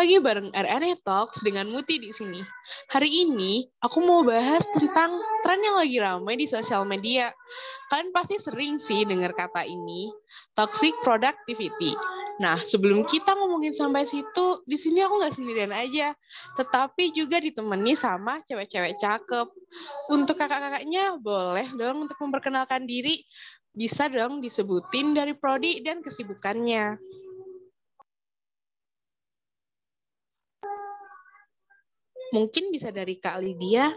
lagi bareng RNA Talks dengan Muti di sini. Hari ini aku mau bahas tentang tren yang lagi ramai di sosial media. Kalian pasti sering sih dengar kata ini, toxic productivity. Nah, sebelum kita ngomongin sampai situ, di sini aku nggak sendirian aja, tetapi juga ditemani sama cewek-cewek cakep. Untuk kakak-kakaknya, boleh dong untuk memperkenalkan diri. Bisa dong disebutin dari prodi dan kesibukannya. Mungkin bisa dari Kak Lydia.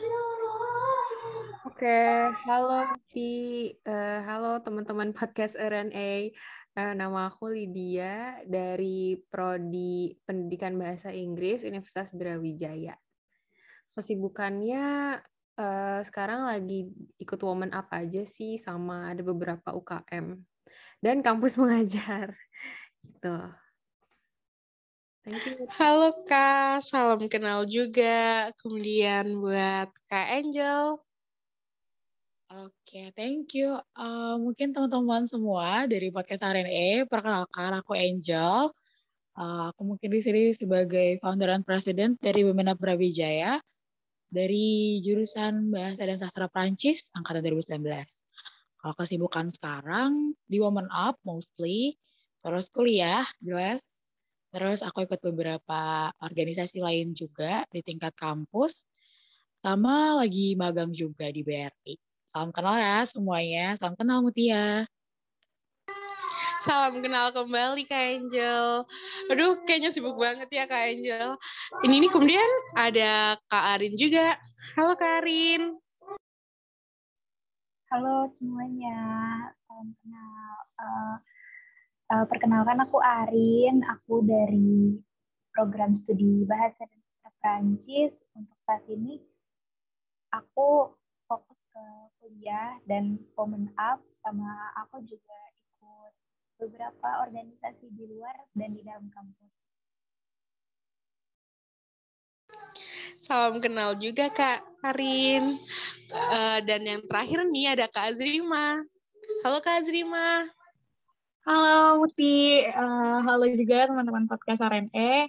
Oke, halo di uh, halo teman-teman podcast RNA. Uh, eh, nama aku Lydia dari Prodi Pendidikan Bahasa Inggris Universitas Brawijaya. Kesibukannya uh, sekarang lagi ikut Woman Up aja sih sama ada beberapa UKM dan kampus mengajar gitu. Thank you. Halo Kak, salam kenal juga. Kemudian buat Kak Angel. Oke, okay, thank you. Uh, mungkin teman-teman semua dari podcast RNE, perkenalkan aku Angel. Uh, aku mungkin di sini sebagai founder dan president dari Women Brawijaya dari jurusan Bahasa dan Sastra Prancis angkatan 2019. Kalau kesibukan sekarang di Women Up mostly, terus kuliah jelas Terus aku ikut beberapa organisasi lain juga di tingkat kampus, sama lagi magang juga di BRI. Salam kenal ya semuanya, salam kenal Mutia. Salam kenal kembali Kak Angel. Aduh, kayaknya sibuk banget ya Kak Angel. Ini nih kemudian ada Kak Arin juga. Halo Kak Arin. Halo semuanya, salam kenal. Uh, Uh, perkenalkan aku Arin, aku dari program studi Bahasa dan Sastra Prancis. Untuk saat ini aku fokus ke kuliah dan Women Up sama aku juga ikut beberapa organisasi di luar dan di dalam kampus. Salam kenal juga Kak Arin. Uh, dan yang terakhir nih ada Kak Azrima. Halo Kak Azrima. Halo Muti, uh, halo juga teman-teman podcast RNE.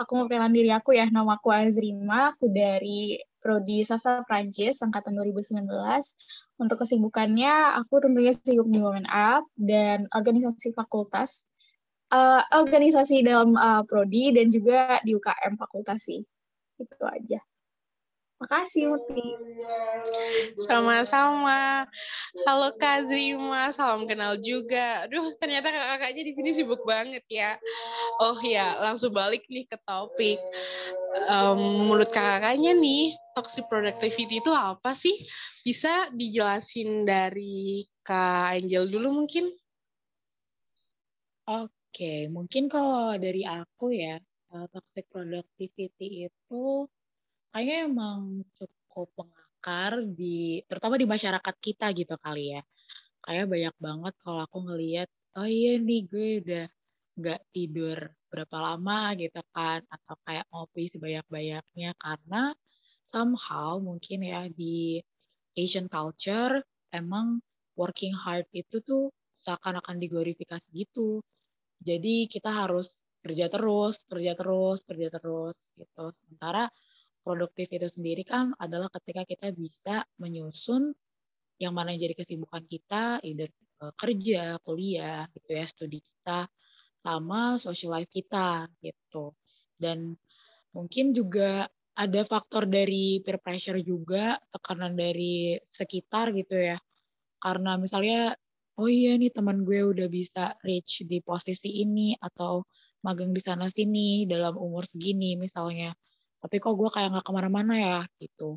Aku mau perkenalan diri aku ya, nama aku Azrima, aku dari Prodi Sastra Prancis, Angkatan 2019. Untuk kesibukannya, aku tentunya sibuk di Women Up dan organisasi fakultas, uh, organisasi dalam uh, Prodi dan juga di UKM fakultas sih. Itu aja. Makasih Muti. Sama-sama. Halo Kak Zima, salam kenal juga. Aduh, ternyata kakak-kakaknya di sini sibuk banget ya. Oh ya, langsung balik nih ke topik. Um, menurut kakak-kakaknya nih, toxic productivity itu apa sih? Bisa dijelasin dari Kak Angel dulu mungkin? Oke, mungkin kalau dari aku ya, eh, toxic productivity itu kayaknya emang cukup mengakar di terutama di masyarakat kita gitu kali ya. Kayak banyak banget kalau aku ngelihat, oh iya nih gue udah nggak tidur berapa lama gitu kan, atau kayak ngopi sebanyak-banyaknya karena somehow mungkin ya di Asian culture emang working hard itu tuh seakan-akan diglorifikasi gitu. Jadi kita harus kerja terus, kerja terus, kerja terus gitu. Sementara produktif itu sendiri kan adalah ketika kita bisa menyusun yang mana yang jadi kesibukan kita, either uh, kerja, kuliah, gitu ya, studi kita, sama social life kita, gitu. Dan mungkin juga ada faktor dari peer pressure juga, tekanan dari sekitar gitu ya. Karena misalnya, oh iya nih teman gue udah bisa reach di posisi ini, atau magang di sana sini dalam umur segini misalnya tapi kok gue kayak nggak ke mana-mana ya gitu.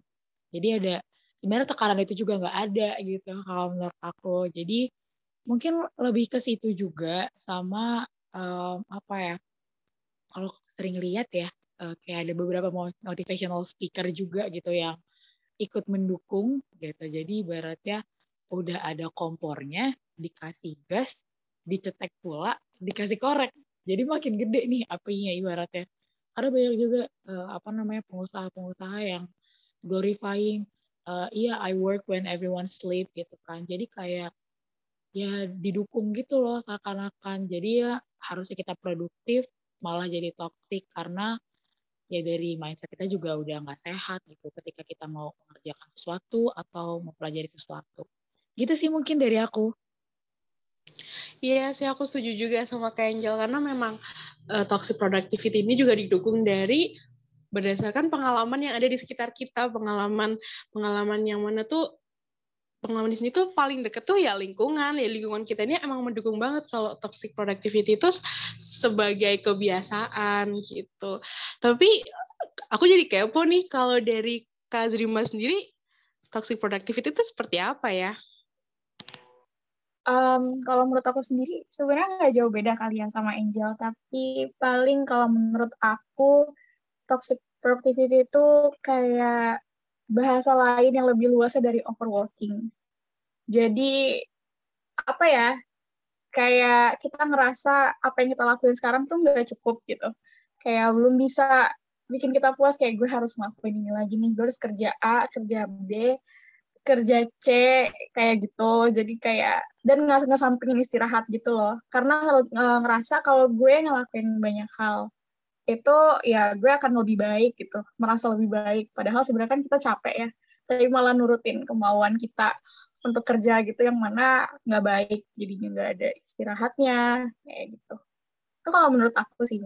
Jadi ada sebenarnya tekanan itu juga nggak ada gitu kalau menurut aku. Jadi mungkin lebih ke situ juga sama um, apa ya kalau sering lihat ya uh, kayak ada beberapa motivational speaker juga gitu yang ikut mendukung gitu. Jadi ibaratnya udah ada kompornya dikasih gas dicetek pula dikasih korek. Jadi makin gede nih apinya ibaratnya ada banyak juga uh, apa namanya pengusaha-pengusaha yang glorifying uh, iya I work when everyone sleep gitu kan jadi kayak ya didukung gitu loh seakan-akan jadi ya harusnya kita produktif malah jadi toxic karena ya dari mindset kita juga udah nggak sehat gitu ketika kita mau mengerjakan sesuatu atau mau pelajari sesuatu. Gitu sih mungkin dari aku. Iya sih aku setuju juga sama kayak Angel karena memang uh, toxic productivity ini juga didukung dari berdasarkan pengalaman yang ada di sekitar kita, pengalaman pengalaman yang mana tuh pengalaman di sini tuh paling deket tuh ya lingkungan ya lingkungan kita ini emang mendukung banget kalau toxic productivity itu sebagai kebiasaan gitu tapi aku jadi kepo nih kalau dari Kak Zrima sendiri toxic productivity itu seperti apa ya? Um, kalau menurut aku sendiri sebenarnya nggak jauh beda kalian sama Angel tapi paling kalau menurut aku toxic productivity itu kayak bahasa lain yang lebih luasnya dari overworking. Jadi apa ya? Kayak kita ngerasa apa yang kita lakuin sekarang tuh nggak cukup gitu. Kayak belum bisa bikin kita puas kayak gue harus ngelakuin ini lagi nih. Gue harus kerja A, kerja B, kerja C kayak gitu. Jadi kayak dan nggak ngesampingin istirahat gitu loh. Karena kalau ngerasa kalau gue ngelakuin banyak hal itu ya gue akan lebih baik gitu, merasa lebih baik. Padahal sebenarnya kan kita capek ya, tapi malah nurutin kemauan kita untuk kerja gitu yang mana nggak baik, jadinya nggak ada istirahatnya kayak gitu. Itu kalau menurut aku sih.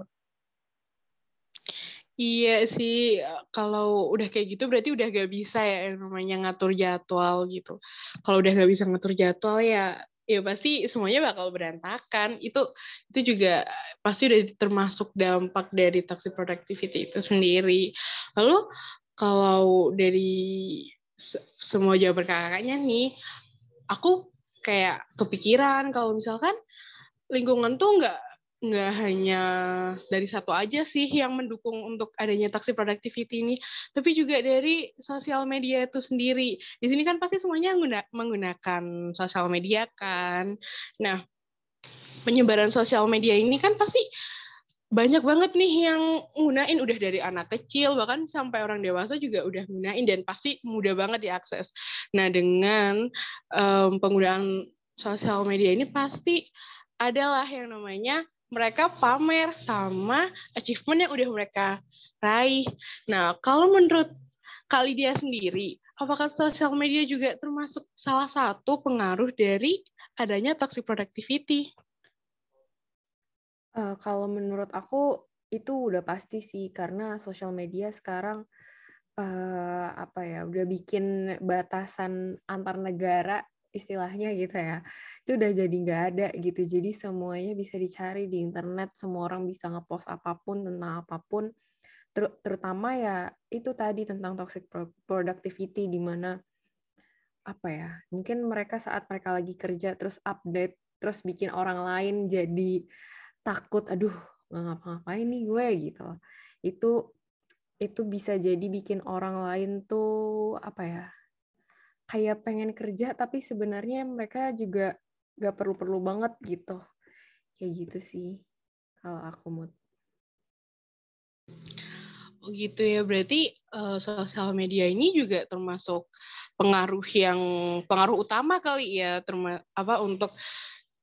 Iya sih, kalau udah kayak gitu berarti udah gak bisa ya yang namanya ngatur jadwal gitu. Kalau udah gak bisa ngatur jadwal ya ya pasti semuanya bakal berantakan. Itu itu juga pasti udah termasuk dampak dari toxic productivity itu sendiri. Lalu kalau dari semua jawaban kakaknya nih, aku kayak kepikiran kalau misalkan lingkungan tuh nggak nggak hanya dari satu aja sih yang mendukung untuk adanya taksi productivity ini, tapi juga dari sosial media itu sendiri. Di sini kan pasti semuanya menggunakan sosial media kan. Nah, penyebaran sosial media ini kan pasti banyak banget nih yang gunain udah dari anak kecil bahkan sampai orang dewasa juga udah gunain dan pasti mudah banget diakses. Nah dengan um, penggunaan sosial media ini pasti adalah yang namanya mereka pamer sama achievement yang udah mereka raih. Nah, kalau menurut kali dia sendiri, apakah sosial media juga termasuk salah satu pengaruh dari adanya toxic productivity? Uh, kalau menurut aku itu udah pasti sih karena sosial media sekarang uh, apa ya udah bikin batasan antar negara istilahnya gitu ya. Itu udah jadi nggak ada gitu. Jadi semuanya bisa dicari di internet. Semua orang bisa ngepost apa pun tentang apa pun. Ter terutama ya itu tadi tentang toxic productivity di mana apa ya mungkin mereka saat mereka lagi kerja terus update terus bikin orang lain jadi takut aduh ngapa-ngapain nih gue gitu itu itu bisa jadi bikin orang lain tuh apa ya kayak pengen kerja tapi sebenarnya mereka juga gak perlu-perlu banget gitu kayak gitu sih kalau aku mood Oh gitu ya, berarti uh, sosial media ini juga termasuk pengaruh yang pengaruh utama kali ya, terma, apa untuk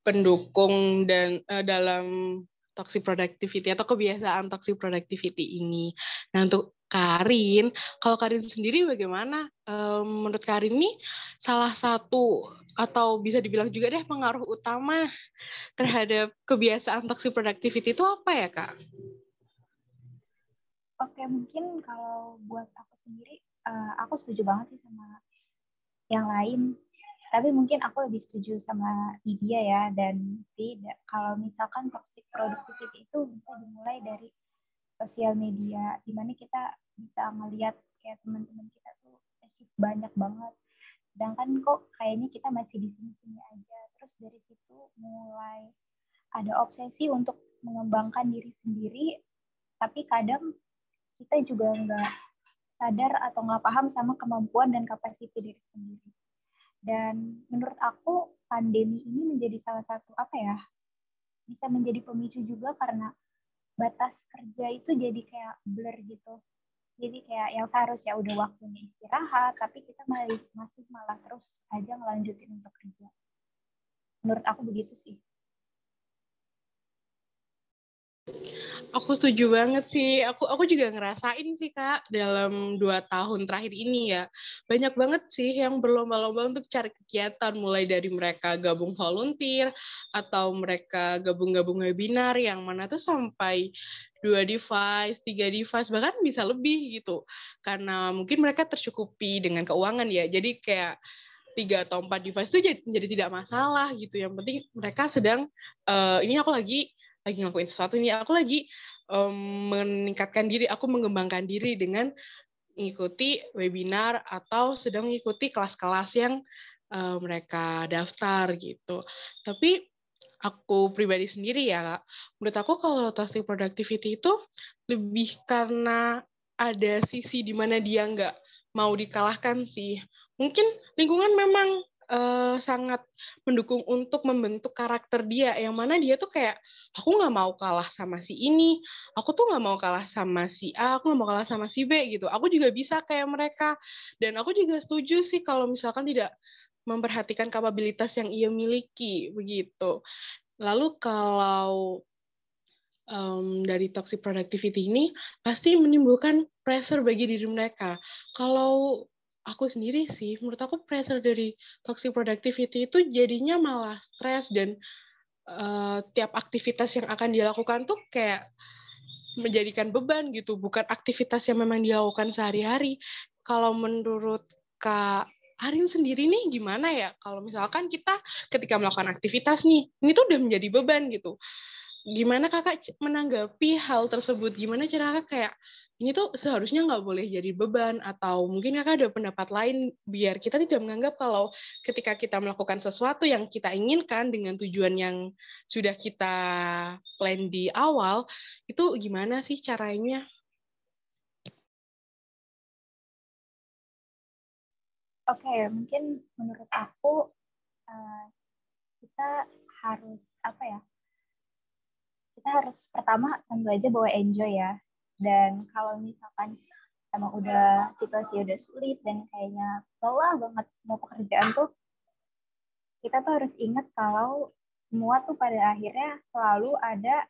pendukung dan uh, dalam toxic productivity atau kebiasaan toxic productivity ini. Nah untuk Karin, kalau Karin sendiri bagaimana? Um, menurut Karin nih salah satu atau bisa dibilang juga deh pengaruh utama terhadap kebiasaan toxic productivity itu apa ya kak? Oke mungkin kalau buat aku sendiri, uh, aku setuju banget sih sama yang lain. Tapi mungkin aku lebih setuju sama Lydia ya dan tidak. Kalau misalkan toxic productivity itu bisa dimulai dari sosial media, di mana kita bisa ngelihat kayak teman-teman kita tuh banyak banget. Sedangkan kok kayaknya kita masih di sini-sini aja. Terus dari situ mulai ada obsesi untuk mengembangkan diri sendiri. Tapi kadang kita juga nggak sadar atau nggak paham sama kemampuan dan kapasiti diri sendiri. Dan menurut aku pandemi ini menjadi salah satu apa ya bisa menjadi pemicu juga karena batas kerja itu jadi kayak blur gitu. Jadi kayak yang seharusnya udah waktunya istirahat tapi kita masih malah terus aja ngelanjutin untuk kerja. Menurut aku begitu sih Aku setuju banget sih. Aku aku juga ngerasain sih kak dalam dua tahun terakhir ini ya banyak banget sih yang berlomba-lomba untuk cari kegiatan mulai dari mereka gabung volunteer atau mereka gabung-gabung webinar yang mana tuh sampai dua device, tiga device bahkan bisa lebih gitu karena mungkin mereka tercukupi dengan keuangan ya. Jadi kayak tiga atau empat device itu jadi, jadi tidak masalah gitu. Yang penting mereka sedang uh, ini aku lagi lagi ngelakuin sesuatu ini aku lagi um, meningkatkan diri aku mengembangkan diri dengan mengikuti webinar atau sedang mengikuti kelas-kelas yang uh, mereka daftar gitu. Tapi aku pribadi sendiri ya kak menurut aku kalau toxic productivity itu lebih karena ada sisi di mana dia nggak mau dikalahkan sih. Mungkin lingkungan memang uh, sangat mendukung untuk membentuk karakter dia. Yang mana dia tuh kayak aku nggak mau kalah sama si ini aku tuh nggak mau kalah sama si A aku nggak mau kalah sama si B gitu. Aku juga bisa kayak mereka. Dan aku juga setuju sih kalau misalkan tidak memperhatikan kapabilitas yang ia miliki begitu. Lalu kalau um, dari toxic productivity ini pasti menimbulkan pressure bagi diri mereka. Kalau aku sendiri sih, menurut aku pressure dari toxic productivity itu jadinya malah stres dan uh, tiap aktivitas yang akan dilakukan tuh kayak menjadikan beban gitu, bukan aktivitas yang memang dilakukan sehari-hari. Kalau menurut Kak Arin sendiri nih gimana ya? Kalau misalkan kita ketika melakukan aktivitas nih, ini tuh udah menjadi beban gitu. Gimana kakak menanggapi hal tersebut? Gimana cara kakak kayak ini tuh seharusnya nggak boleh jadi beban atau mungkin kakak ada pendapat lain biar kita tidak menganggap kalau ketika kita melakukan sesuatu yang kita inginkan dengan tujuan yang sudah kita plan di awal itu gimana sih caranya? Oke, mungkin menurut aku uh, kita harus apa ya? Kita harus pertama tentu aja bawa enjoy ya. Dan kalau misalkan emang udah situasi udah sulit dan kayaknya lelah banget semua pekerjaan tuh kita tuh harus ingat kalau semua tuh pada akhirnya selalu ada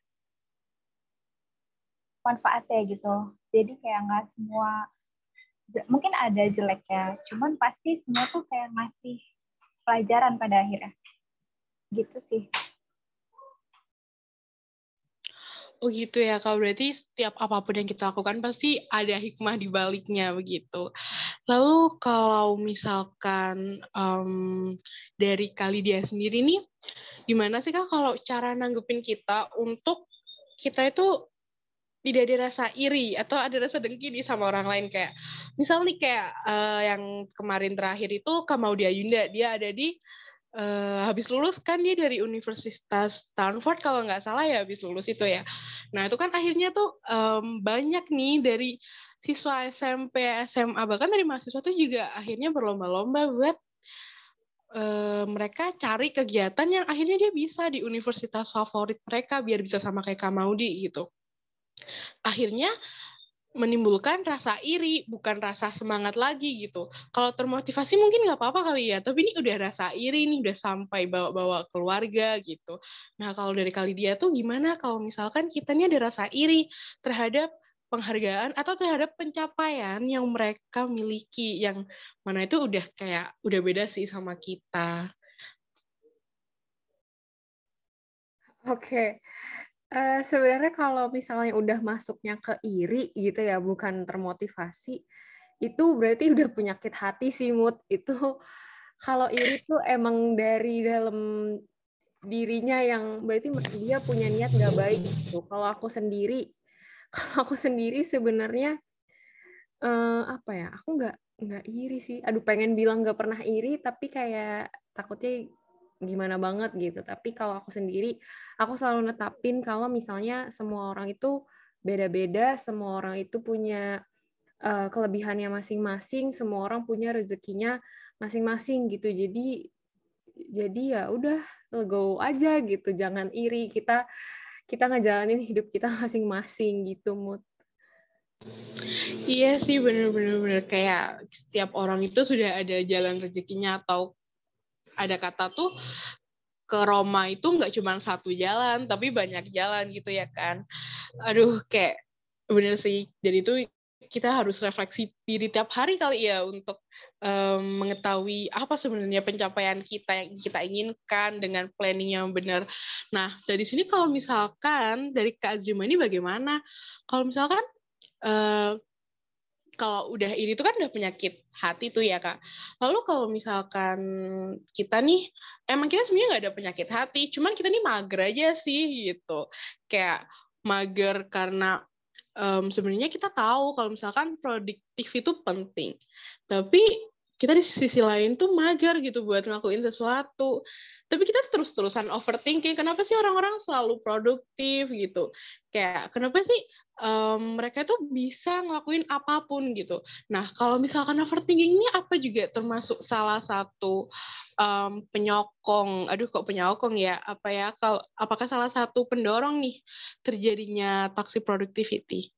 manfaatnya gitu. Jadi kayak nggak semua mungkin ada jeleknya cuman pasti semua tuh kayak ngasih pelajaran pada akhirnya. Gitu sih Oh gitu ya, kalau berarti setiap apa pun yang kita lakukan pasti ada hikmah di baliknya begitu. Lalu kalau misalkan um, dari kali dia sendiri nih, gimana sih kak kalau cara nanggepin kita untuk kita itu tidak ada rasa iri atau ada rasa dengki di sama orang lain? Kayak misal nih kayak uh, yang kemarin terakhir itu Kamaudia Yunda. Dia ada di uh, habis lulus kan dia dari Universitas Stanford kalau nggak salah ya habis lulus itu ya. Nah itu kan akhirnya tuh um, banyak nih dari siswa SMP, SMA bahkan dari mahasiswa tuh juga akhirnya berlomba-lomba buat uh, mereka cari kegiatan yang akhirnya dia bisa di universitas favorit mereka biar bisa sama kayak Kamaudi gitu. Akhirnya menimbulkan rasa iri, bukan rasa semangat lagi gitu. Kalau termotivasi mungkin nggak apa-apa kali ya, tapi ini udah rasa iri nih, udah sampai bawa-bawa keluarga gitu. Nah kalau dari kali dia tuh gimana kalau misalkan kita ini ada rasa iri terhadap penghargaan atau terhadap pencapaian yang mereka miliki, yang mana itu udah kayak udah beda sih sama kita. Oke, Uh, sebenarnya kalau misalnya udah masuknya ke iri gitu ya, bukan termotivasi, itu berarti udah penyakit hati sih mood. Itu kalau iri tuh emang dari dalam dirinya yang berarti dia punya niat nggak baik gitu. Kalau aku sendiri, kalau aku sendiri sebenarnya uh, apa ya? Aku nggak nggak iri sih. Aduh pengen bilang nggak pernah iri, tapi kayak takutnya gimana banget gitu. Tapi kalau aku sendiri, aku selalu netapin kalau misalnya semua orang itu beda-beda, semua orang itu punya uh, kelebihannya masing-masing, semua orang punya rezekinya masing-masing gitu. Jadi jadi ya udah go aja gitu, jangan iri. Kita kita ngejalanin hidup kita masing-masing gitu, mood. Iya sih bener-bener kayak setiap orang itu sudah ada jalan rezekinya atau ada kata tuh ke Roma itu nggak cuma satu jalan, tapi banyak jalan gitu ya kan. aduh kayak bener sih jadi itu kita harus refleksi diri tiap hari kali ya untuk um, mengetahui apa sebenarnya pencapaian kita yang kita inginkan dengan planning yang benar. Nah, dari sini kalau misalkan dari Kak Azrima ini bagaimana? Kalau misalkan uh, kalau udah ini tuh kan udah penyakit hati tuh ya kak. Lalu kalau misalkan kita nih, emang kita sebenarnya nggak ada penyakit hati, cuman kita nih mager aja sih gitu. Kayak mager karena um, sebenarnya kita tahu kalau misalkan produktif itu penting, tapi kita di sisi lain tuh mager gitu buat ngelakuin sesuatu. Tapi kita terus-terusan overthinking. Kenapa sih orang-orang selalu produktif gitu? Kayak kenapa sih um, mereka tuh bisa ngelakuin apa pun gitu. Nah, kalau misalkan overthinking ini apa juga termasuk salah satu um, penyokong, aduh kok penyokong ya, apa ya, kalau apakah salah satu pendorong nih terjadinya toxic productivity?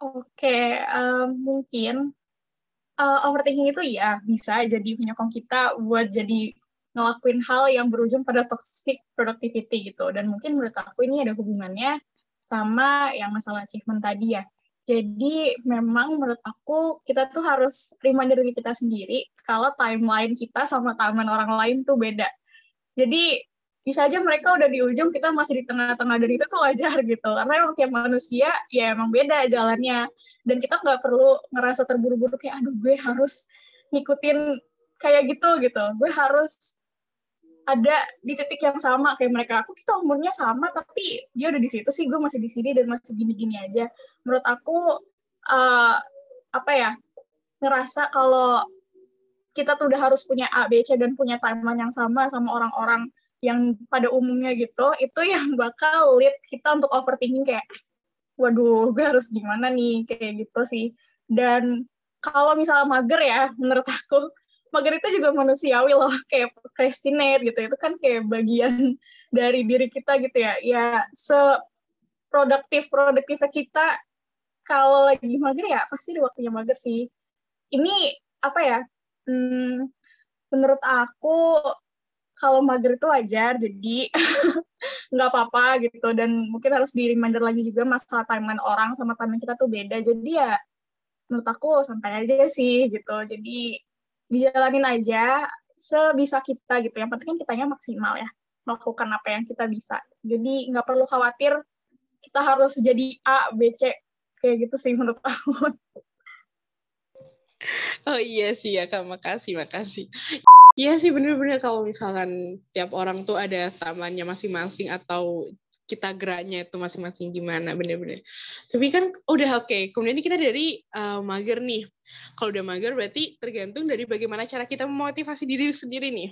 Oke, um, mungkin uh, overthinking itu ya bisa jadi penyokong kita buat jadi ngelakuin hal yang berujung pada toxic productivity gitu. Dan mungkin menurut aku ini ada hubungannya sama yang masalah achievement tadi ya. Jadi memang menurut aku kita tuh harus reminder diri kita sendiri kalau timeline kita sama timeline orang lain tuh beda. Jadi bisa aja mereka udah di ujung kita masih di tengah-tengah dan itu tuh wajar gitu. Karena emang tiap manusia ya emang beda jalannya. Dan kita nggak perlu ngerasa terburu-buru kayak aduh gue harus ngikutin kayak gitu gitu. Gue harus ada di titik yang sama kayak mereka. Aku kita umurnya sama tapi dia udah di situ sih gue masih di sini dan masih gini-gini aja. Menurut aku uh, apa ya ngerasa kalau kita tuh udah harus punya A, B, C dan punya timeline yang sama sama orang-orang yang pada umumnya gitu itu yang bakal lead kita untuk overthinking kayak waduh gue harus gimana nih? Kayak gitu sih. Dan kalau misalnya mager ya menurut aku mager itu juga manusiawi loh. Kayak procrastinate gitu. Itu kan kayak bagian dari diri kita gitu ya. Ya se produktif produktifnya kita kalau lagi mager ya pasti di waktunya mager sih. Ini apa ya hmm, menurut aku kalau mager itu wajar jadi nggak apa-apa gitu. Dan mungkin harus di reminder lagi juga masalah timeline orang sama timeline kita tuh beda. Jadi ya menurut aku santai aja sih gitu. Jadi dijalanin aja sebisa kita gitu. Yang penting kan kitanya maksimal ya melakukan apa yang kita bisa. Jadi nggak perlu khawatir kita harus jadi A B C kayak gitu sih menurut aku. Oh iya sih ya kak, makasih, makasih. Iya sih bener-bener kalau misalkan tiap orang tuh ada tamannya masing-masing atau kita geraknya itu masing-masing gimana bener-bener. Tapi kan udah oke, okay. kemudian kita dari uh, mager nih. Kalau udah mager berarti tergantung dari bagaimana cara kita memotivasi diri sendiri nih.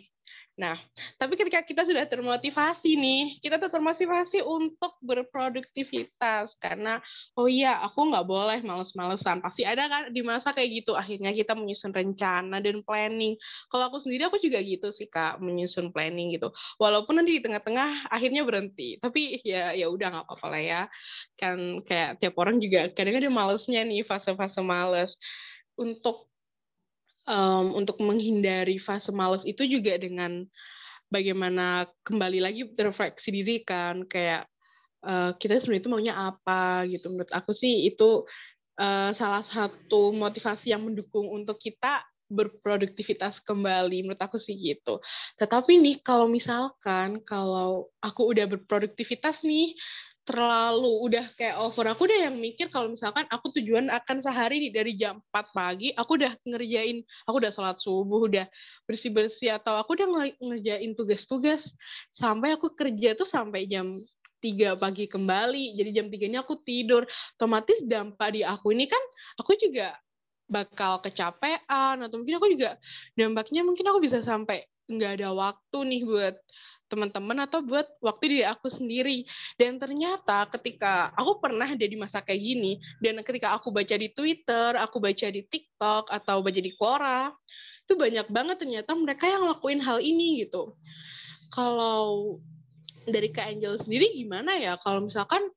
Nah, tapi ketika kita sudah termotivasi nih, kita tuh termotivasi untuk berproduktivitas karena oh iya aku nggak boleh males-malesan. Pasti ada kan di masa kayak gitu. Akhirnya kita menyusun rencana dan planning. Kalau aku sendiri aku juga gitu sih kak menyusun planning gitu. Walaupun nanti di tengah-tengah akhirnya berhenti. Tapi ya ya udah nggak apa-apa lah ya. Kan kayak tiap orang juga kadang-kadang malesnya nih fase-fase males. Untuk um, untuk menghindari fase males itu juga dengan bagaimana kembali lagi refleksi diri kan kayak uh, kita sebenarnya itu maunya apa gitu menurut aku sih itu uh, salah satu motivasi yang mendukung untuk kita berproduktivitas kembali menurut aku sih gitu. Tetapi nih kalau misalkan kalau aku udah berproduktivitas nih terlalu udah kayak over. Aku udah yang mikir kalau misalkan aku tujuan akan sehari nih dari jam 4 pagi aku udah ngerjain aku udah sholat subuh udah bersih bersih atau aku udah ngerjain tugas-tugas. Sampai aku kerja tuh sampai jam tiga pagi kembali jadi jam tiga ini aku tidur. Otomatis dampak di aku ini kan aku juga bakal kecapean atau mungkin aku juga dampaknya mungkin aku bisa sampai nggak ada waktu nih buat teman-teman atau buat waktu diri aku sendiri. Dan ternyata ketika aku pernah ada di masa kayak gini, dan ketika aku baca di Twitter, aku baca di TikTok, atau baca di Quora, itu banyak banget ternyata mereka yang lakuin hal ini gitu. Kalau dari Kak Angel sendiri gimana ya? Kalau misalkan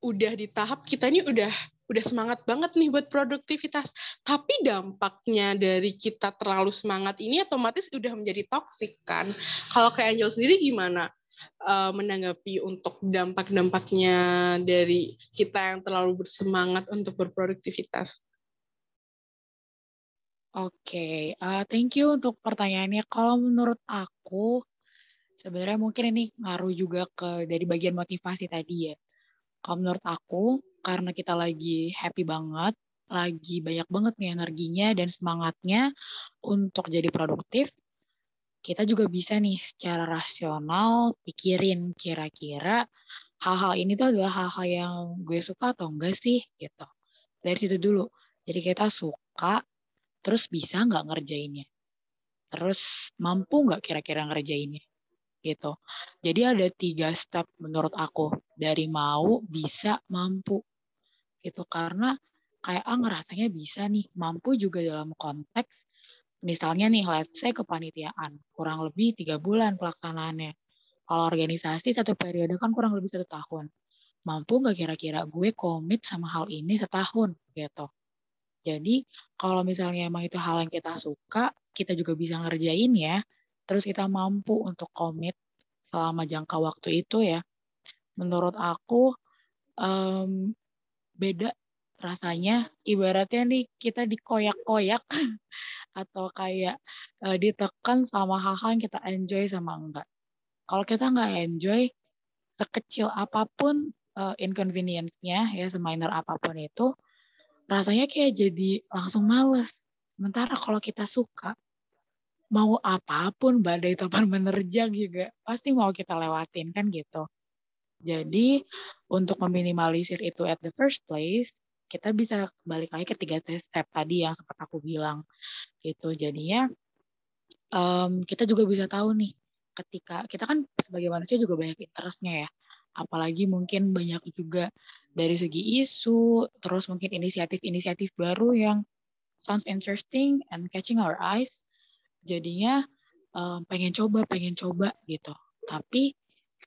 udah di tahap kita ini udah udah semangat banget nih buat produktivitas. Tapi dampaknya dari kita terlalu semangat ini otomatis udah menjadi toksik kan. Kalau kayak Angel sendiri gimana? uh, menanggapi untuk dampak-dampaknya dari kita yang terlalu bersemangat untuk berproduktivitas? Oke, okay. uh, thank you untuk pertanyaannya. Kalau menurut aku, sebenarnya mungkin ini ngaruh juga ke dari bagian motivasi tadi ya. Kalau menurut aku, karena kita lagi happy banget, lagi banyak banget nih energinya dan semangatnya untuk jadi produktif, kita juga bisa nih secara rasional pikirin kira-kira hal-hal ini tuh adalah hal-hal yang gue suka atau enggak sih gitu. Dari situ dulu. Jadi kita suka Terus bisa nggak ngerjainnya? Terus mampu nggak kira-kira ngerjainnya? Gitu. Jadi ada tiga step menurut aku. Dari mau, bisa, mampu. Gitu. Karena kayak ah ngerasanya bisa nih. Mampu juga dalam konteks misalnya nih let's say kepanitiaan kurang lebih tiga bulan pelaksanaannya kalau organisasi satu periode kan kurang lebih satu tahun mampu nggak kira-kira gue komit sama hal ini setahun gitu jadi kalau misalnya emang itu hal yang kita suka, kita juga bisa ngerjain ya. Terus kita mampu untuk komit selama jangka waktu itu ya. Menurut aku um, beda rasanya. Ibaratnya nih kita dikoyak-koyak atau kayak uh, ditekan sama hal-hal yang kita enjoy sama enggak. Kalau kita nggak enjoy, sekecil apa pun uh, inconvenience-nya ya, seminor apa pun itu, rasanya kayak jadi langsung males. Sementara kalau kita suka, mau apa pun badai topan menerjang juga pasti mau kita lewatin kan gitu. Jadi untuk meminimalisir itu at the first place, kita bisa balik lagi ke tiga step tadi yang sempat aku bilang gitu. Jadinya um, kita juga bisa tahu nih ketika kita kan sebagai manusia juga banyak interestnya ya apalagi mungkin banyak juga dari segi isu, terus mungkin inisiatif-inisiatif baru yang sounds interesting and catching our eyes. Jadinya um, pengen coba, pengen coba gitu. Tapi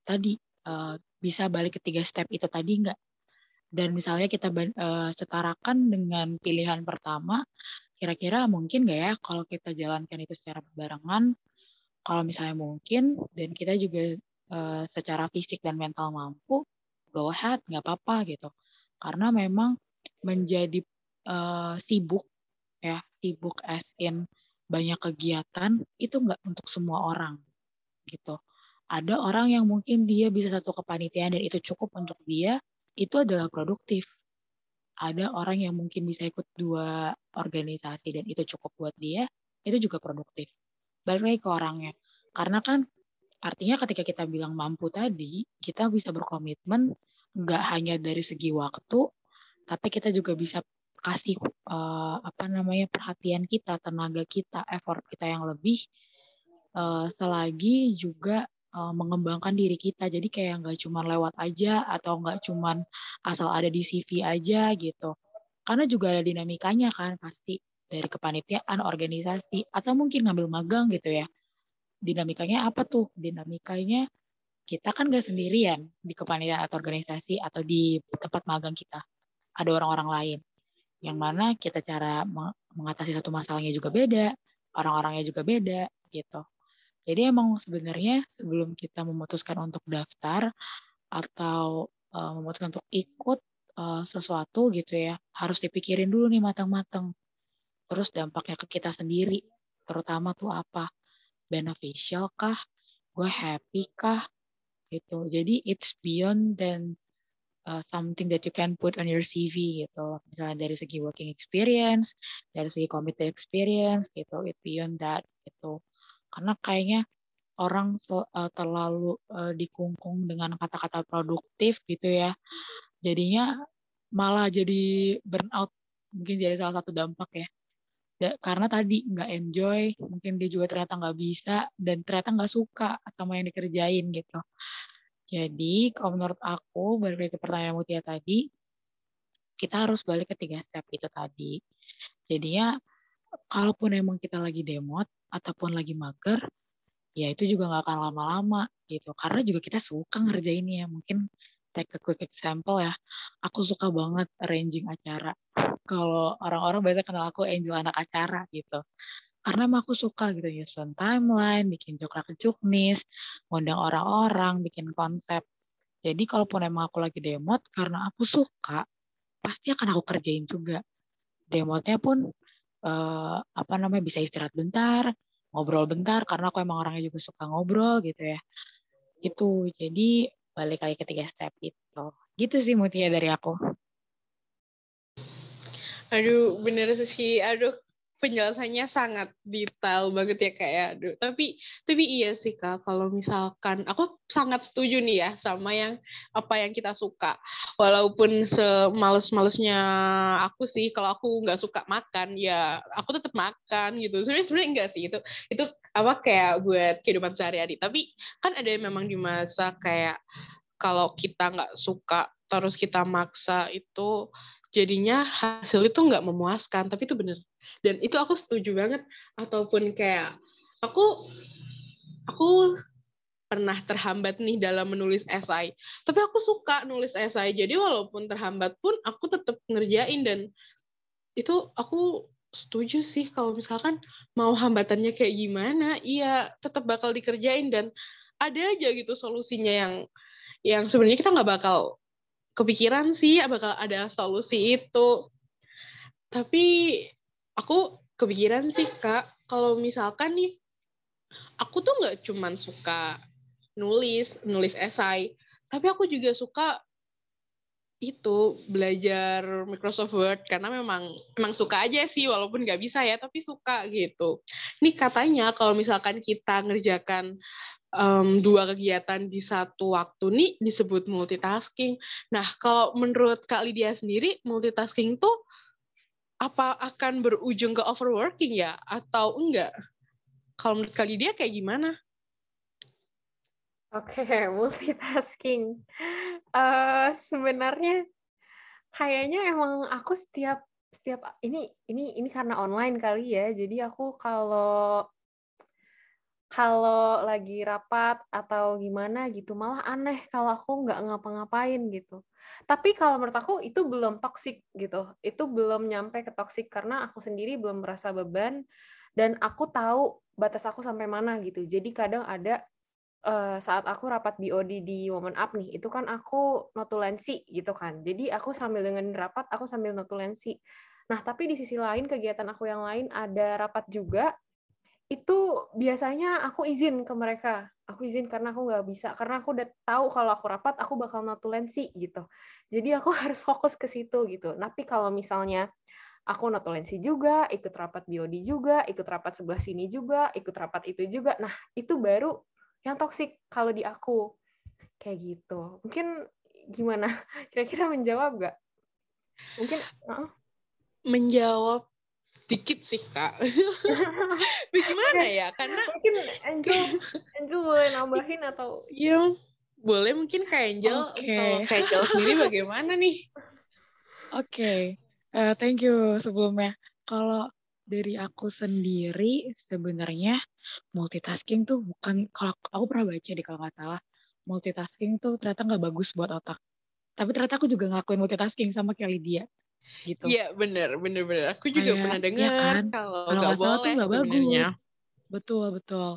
tadi uh, bisa balik ke tiga step itu tadi enggak? Dan misalnya kita uh, setarakan dengan pilihan pertama, kira-kira mungkin nggak ya kalau kita jalankan itu secara berbarengan? Kalau misalnya mungkin, dan kita juga uh, secara fisik dan mental mampu, go ahead, nggak apa-apa gitu. Karena memang menjadi uh, sibuk, ya sibuk as in banyak kegiatan, itu nggak untuk semua orang gitu. Ada orang yang mungkin dia bisa satu kepanitiaan dan itu cukup untuk dia, itu adalah produktif. Ada orang yang mungkin bisa ikut dua organisasi dan itu cukup buat dia, itu juga produktif. Balik lagi ke orangnya. Karena kan Artinya ketika kita bilang mampu tadi, kita bisa berkomitmen nggak hanya dari segi waktu, tapi kita juga bisa kasih uh, apa namanya perhatian kita, tenaga kita, effort kita yang lebih uh, selagi juga uh, mengembangkan diri kita. Jadi kayak nggak cuma lewat aja atau nggak cuma asal ada di CV aja gitu. Karena juga ada dinamikanya kan pasti dari kepanitiaan, organisasi, atau mungkin ngambil magang gitu ya dinamikanya apa tuh? Dinamikanya kita kan gak sendirian di kepanitiaan atau organisasi atau di tempat magang kita. Ada orang-orang lain. Yang mana kita cara mengatasi satu masalahnya juga beda, orang-orangnya juga beda gitu. Jadi emang sebenarnya sebelum kita memutuskan untuk daftar atau uh, memutuskan untuk ikut uh, sesuatu gitu ya, harus dipikirin dulu nih matang-matang. Terus dampaknya ke kita sendiri, terutama tuh apa? beneficial kah? Gue happy kah? Gitu. Jadi it's beyond than uh, something that you can put on your CV gitu. Misalnya dari segi working experience dari segi committee experience gitu it beyond that gitu karena kayaknya orang uh, terlalu uh, dikungkung dengan kata-kata produktif gitu ya. Jadinya malah jadi burnout mungkin jadi salah satu dampak ya. Karena tadi nggak enjoy mungkin dia juga ternyata nggak bisa dan ternyata nggak suka sama yang dikerjain gitu. Jadi kalau menurut aku balik ke pertanyaan Mutia tadi kita harus balik ke tiga step itu tadi. Jadinya kalaupun emang kita lagi demot ataupun lagi mager ya itu juga nggak akan lama-lama gitu karena juga kita suka ngerjainnya mungkin take a quick example ya. Aku suka banget arranging acara. Kalau orang-orang biasanya kenal aku Angel anak acara gitu. karena emang aku suka gitu nyusun timeline, bikin jokrak juknis, ngundang orang-orang, bikin konsep. Jadi kalaupun emang aku lagi demot, karena aku suka, pasti akan aku kerjain juga. Demotnya pun uh, apa namanya bisa istirahat bentar, ngobrol bentar karena aku emang orangnya juga suka ngobrol gitu ya. Itu jadi balik lagi ke tiga step itu. Gitu sih Mutia dari aku. Aduh, bener sih. Aduh, penjelasannya sangat detail banget ya kak ya. Aduh, tapi tapi iya sih kak kalau misalkan aku sangat setuju nih ya sama yang apa yang kita suka. Walaupun semales-malesnya aku sih kalau aku nggak suka makan ya aku tetap makan gitu. Sebenarnya sebenarnya enggak sih itu itu apa kayak buat kehidupan sehari-hari. Tapi kan ada yang memang di masa kayak kalau kita nggak suka terus kita maksa itu jadinya hasil itu nggak memuaskan tapi itu bener dan itu aku setuju banget. Ataupun kayak aku aku pernah terhambat nih dalam menulis esai. Tapi aku suka nulis esai. Jadi walaupun terhambat pun aku tetap ngerjain. Dan itu aku setuju sih kalau misalkan mau hambatannya kayak gimana iya tetap bakal dikerjain. Dan ada aja gitu solusinya yang yang sebenarnya kita nggak bakal kepikiran sih bakal ada solusi itu. Tapi aku kepikiran sih kak, kalau misalkan nih, aku tuh nggak cuman suka nulis, nulis esai, tapi aku juga suka itu belajar Microsoft Word karena memang memang suka aja sih walaupun nggak bisa ya tapi suka gitu. Ini katanya kalau misalkan kita ngerjakan um, dua kegiatan di satu waktu nih disebut multitasking. Nah, kalau menurut Kak Lydia sendiri, multitasking tuh apa akan berujung ke overworking ya atau enggak? Kalau menurut Kak Lydia kayak gimana? Oke, okay, multitasking. Uh, sebenarnya kayaknya emang aku setiap setiap ini ini ini karena online kali ya. Jadi aku kalau kalau lagi rapat atau gimana gitu malah aneh kalau aku nggak ngapa-ngapain gitu tapi kalau menurut aku itu belum toksik gitu. Itu belum nyampe ke toksik karena aku sendiri belum merasa beban dan aku tahu batas aku sampai mana gitu. Jadi kadang ada uh, saat aku rapat BOD di Woman Up nih itu kan aku notulensi gitu kan. Jadi aku sambil dengan rapat aku sambil notulensi. Nah tapi di sisi lain kegiatan aku yang lain ada rapat juga itu biasanya aku izin ke mereka. Aku izin karena aku nggak bisa. Karena aku udah tahu kalau aku rapat aku bakal notulensi gitu. Jadi aku harus fokus ke situ gitu. Tapi kalau misalnya aku notulensi juga ikut rapat biodi juga ikut rapat sebelah sini juga ikut rapat itu juga nah itu baru yang toksik kalau di aku. Kayak gitu. Mungkin gimana? Kira-kira menjawab gak mungkin uh. menjawab dikit sih kak. Bagaimana ya? Karena mungkin Angel Angel boleh nambahin atau? Iya, boleh mungkin kak Angel. Okay. Kalau kak Angel sendiri bagaimana nih? Oke, okay. uh, eh, thank you sebelumnya. Kalau dari aku sendiri sebenarnya multitasking tuh bukan kalau aku pernah baca di kalau nggak salah multitasking tuh ternyata nggak bagus buat otak. Tapi ternyata aku juga ngelakuin multitasking sama kayak Lydia gitu. Iya bener bener bener. Aku juga Kayak, pernah iya dengar ya kan? kalau nggak boleh tuh nggak bagus. Betul betul.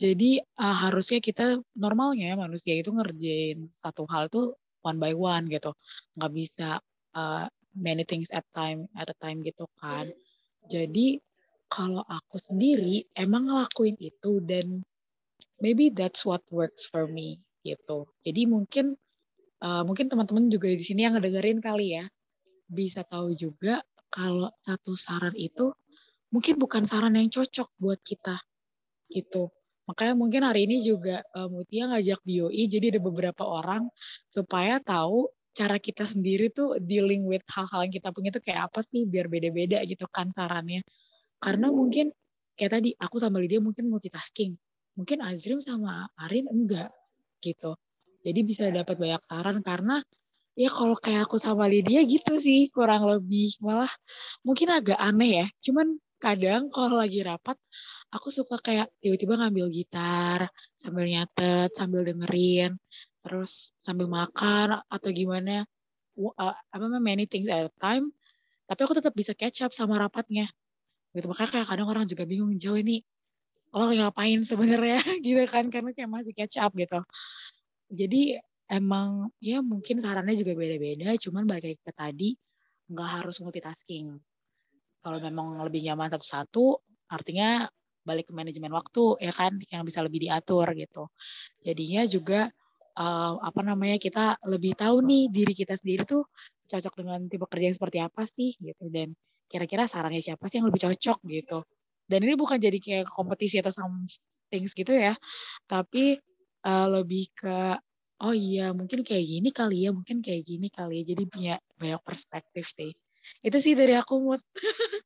Jadi uh, harusnya kita normalnya manusia itu ngerjain satu hal tuh one by one gitu. Nggak bisa uh, many things at time at a time gitu kan. Jadi kalau aku sendiri emang ngelakuin itu dan maybe that's what works for me gitu. Jadi mungkin uh, mungkin teman-teman juga di sini yang ngedengerin kali ya bisa tahu juga kalau satu saran itu mungkin bukan saran yang cocok buat kita gitu. Makanya mungkin hari ini juga uh, Mutia ngajak BOI jadi ada beberapa orang supaya tahu cara kita sendiri tuh dealing with hal-hal yang kita punya itu kayak apa sih biar beda-beda gitu kan sarannya. Karena mungkin kayak tadi aku sama Lydia mungkin multitasking. Mungkin Azrim sama Arin enggak gitu. Jadi bisa dapat banyak saran karena ya kalau kayak aku sama Lydia gitu sih kurang lebih. Malah mungkin agak aneh ya. Cuman kadang kalau lagi rapat aku suka kayak tiba-tiba ngambil gitar sambil nyatet sambil dengerin terus sambil makan atau gimana. Uh, many things at a time. Tapi aku tetap bisa catch up sama rapatnya. Gitu makanya kayak kadang orang juga bingung jauh ini lo ngapain sebenarnya? Gitu kan karena kayak masih catch up gitu. Jadi emang ya mungkin sarannya juga beda-beda cuman balik ke tadi nggak harus multitasking. Kalau memang lebih nyaman satu-satu artinya balik ke manajemen waktu ya kan yang bisa lebih diatur gitu. Jadinya juga uh, apa namanya kita lebih tahu nih diri kita sendiri tuh cocok dengan tipe kerja yang seperti apa sih gitu. Dan kira-kira sarannya siapa sih yang lebih cocok gitu. Dan ini bukan jadi kayak kompetisi atau something gitu ya tapi uh, lebih ke oh iya mungkin kayak gini kali ya mungkin kayak gini kali ya jadi punya banyak perspektif sih. Itu sih dari aku mood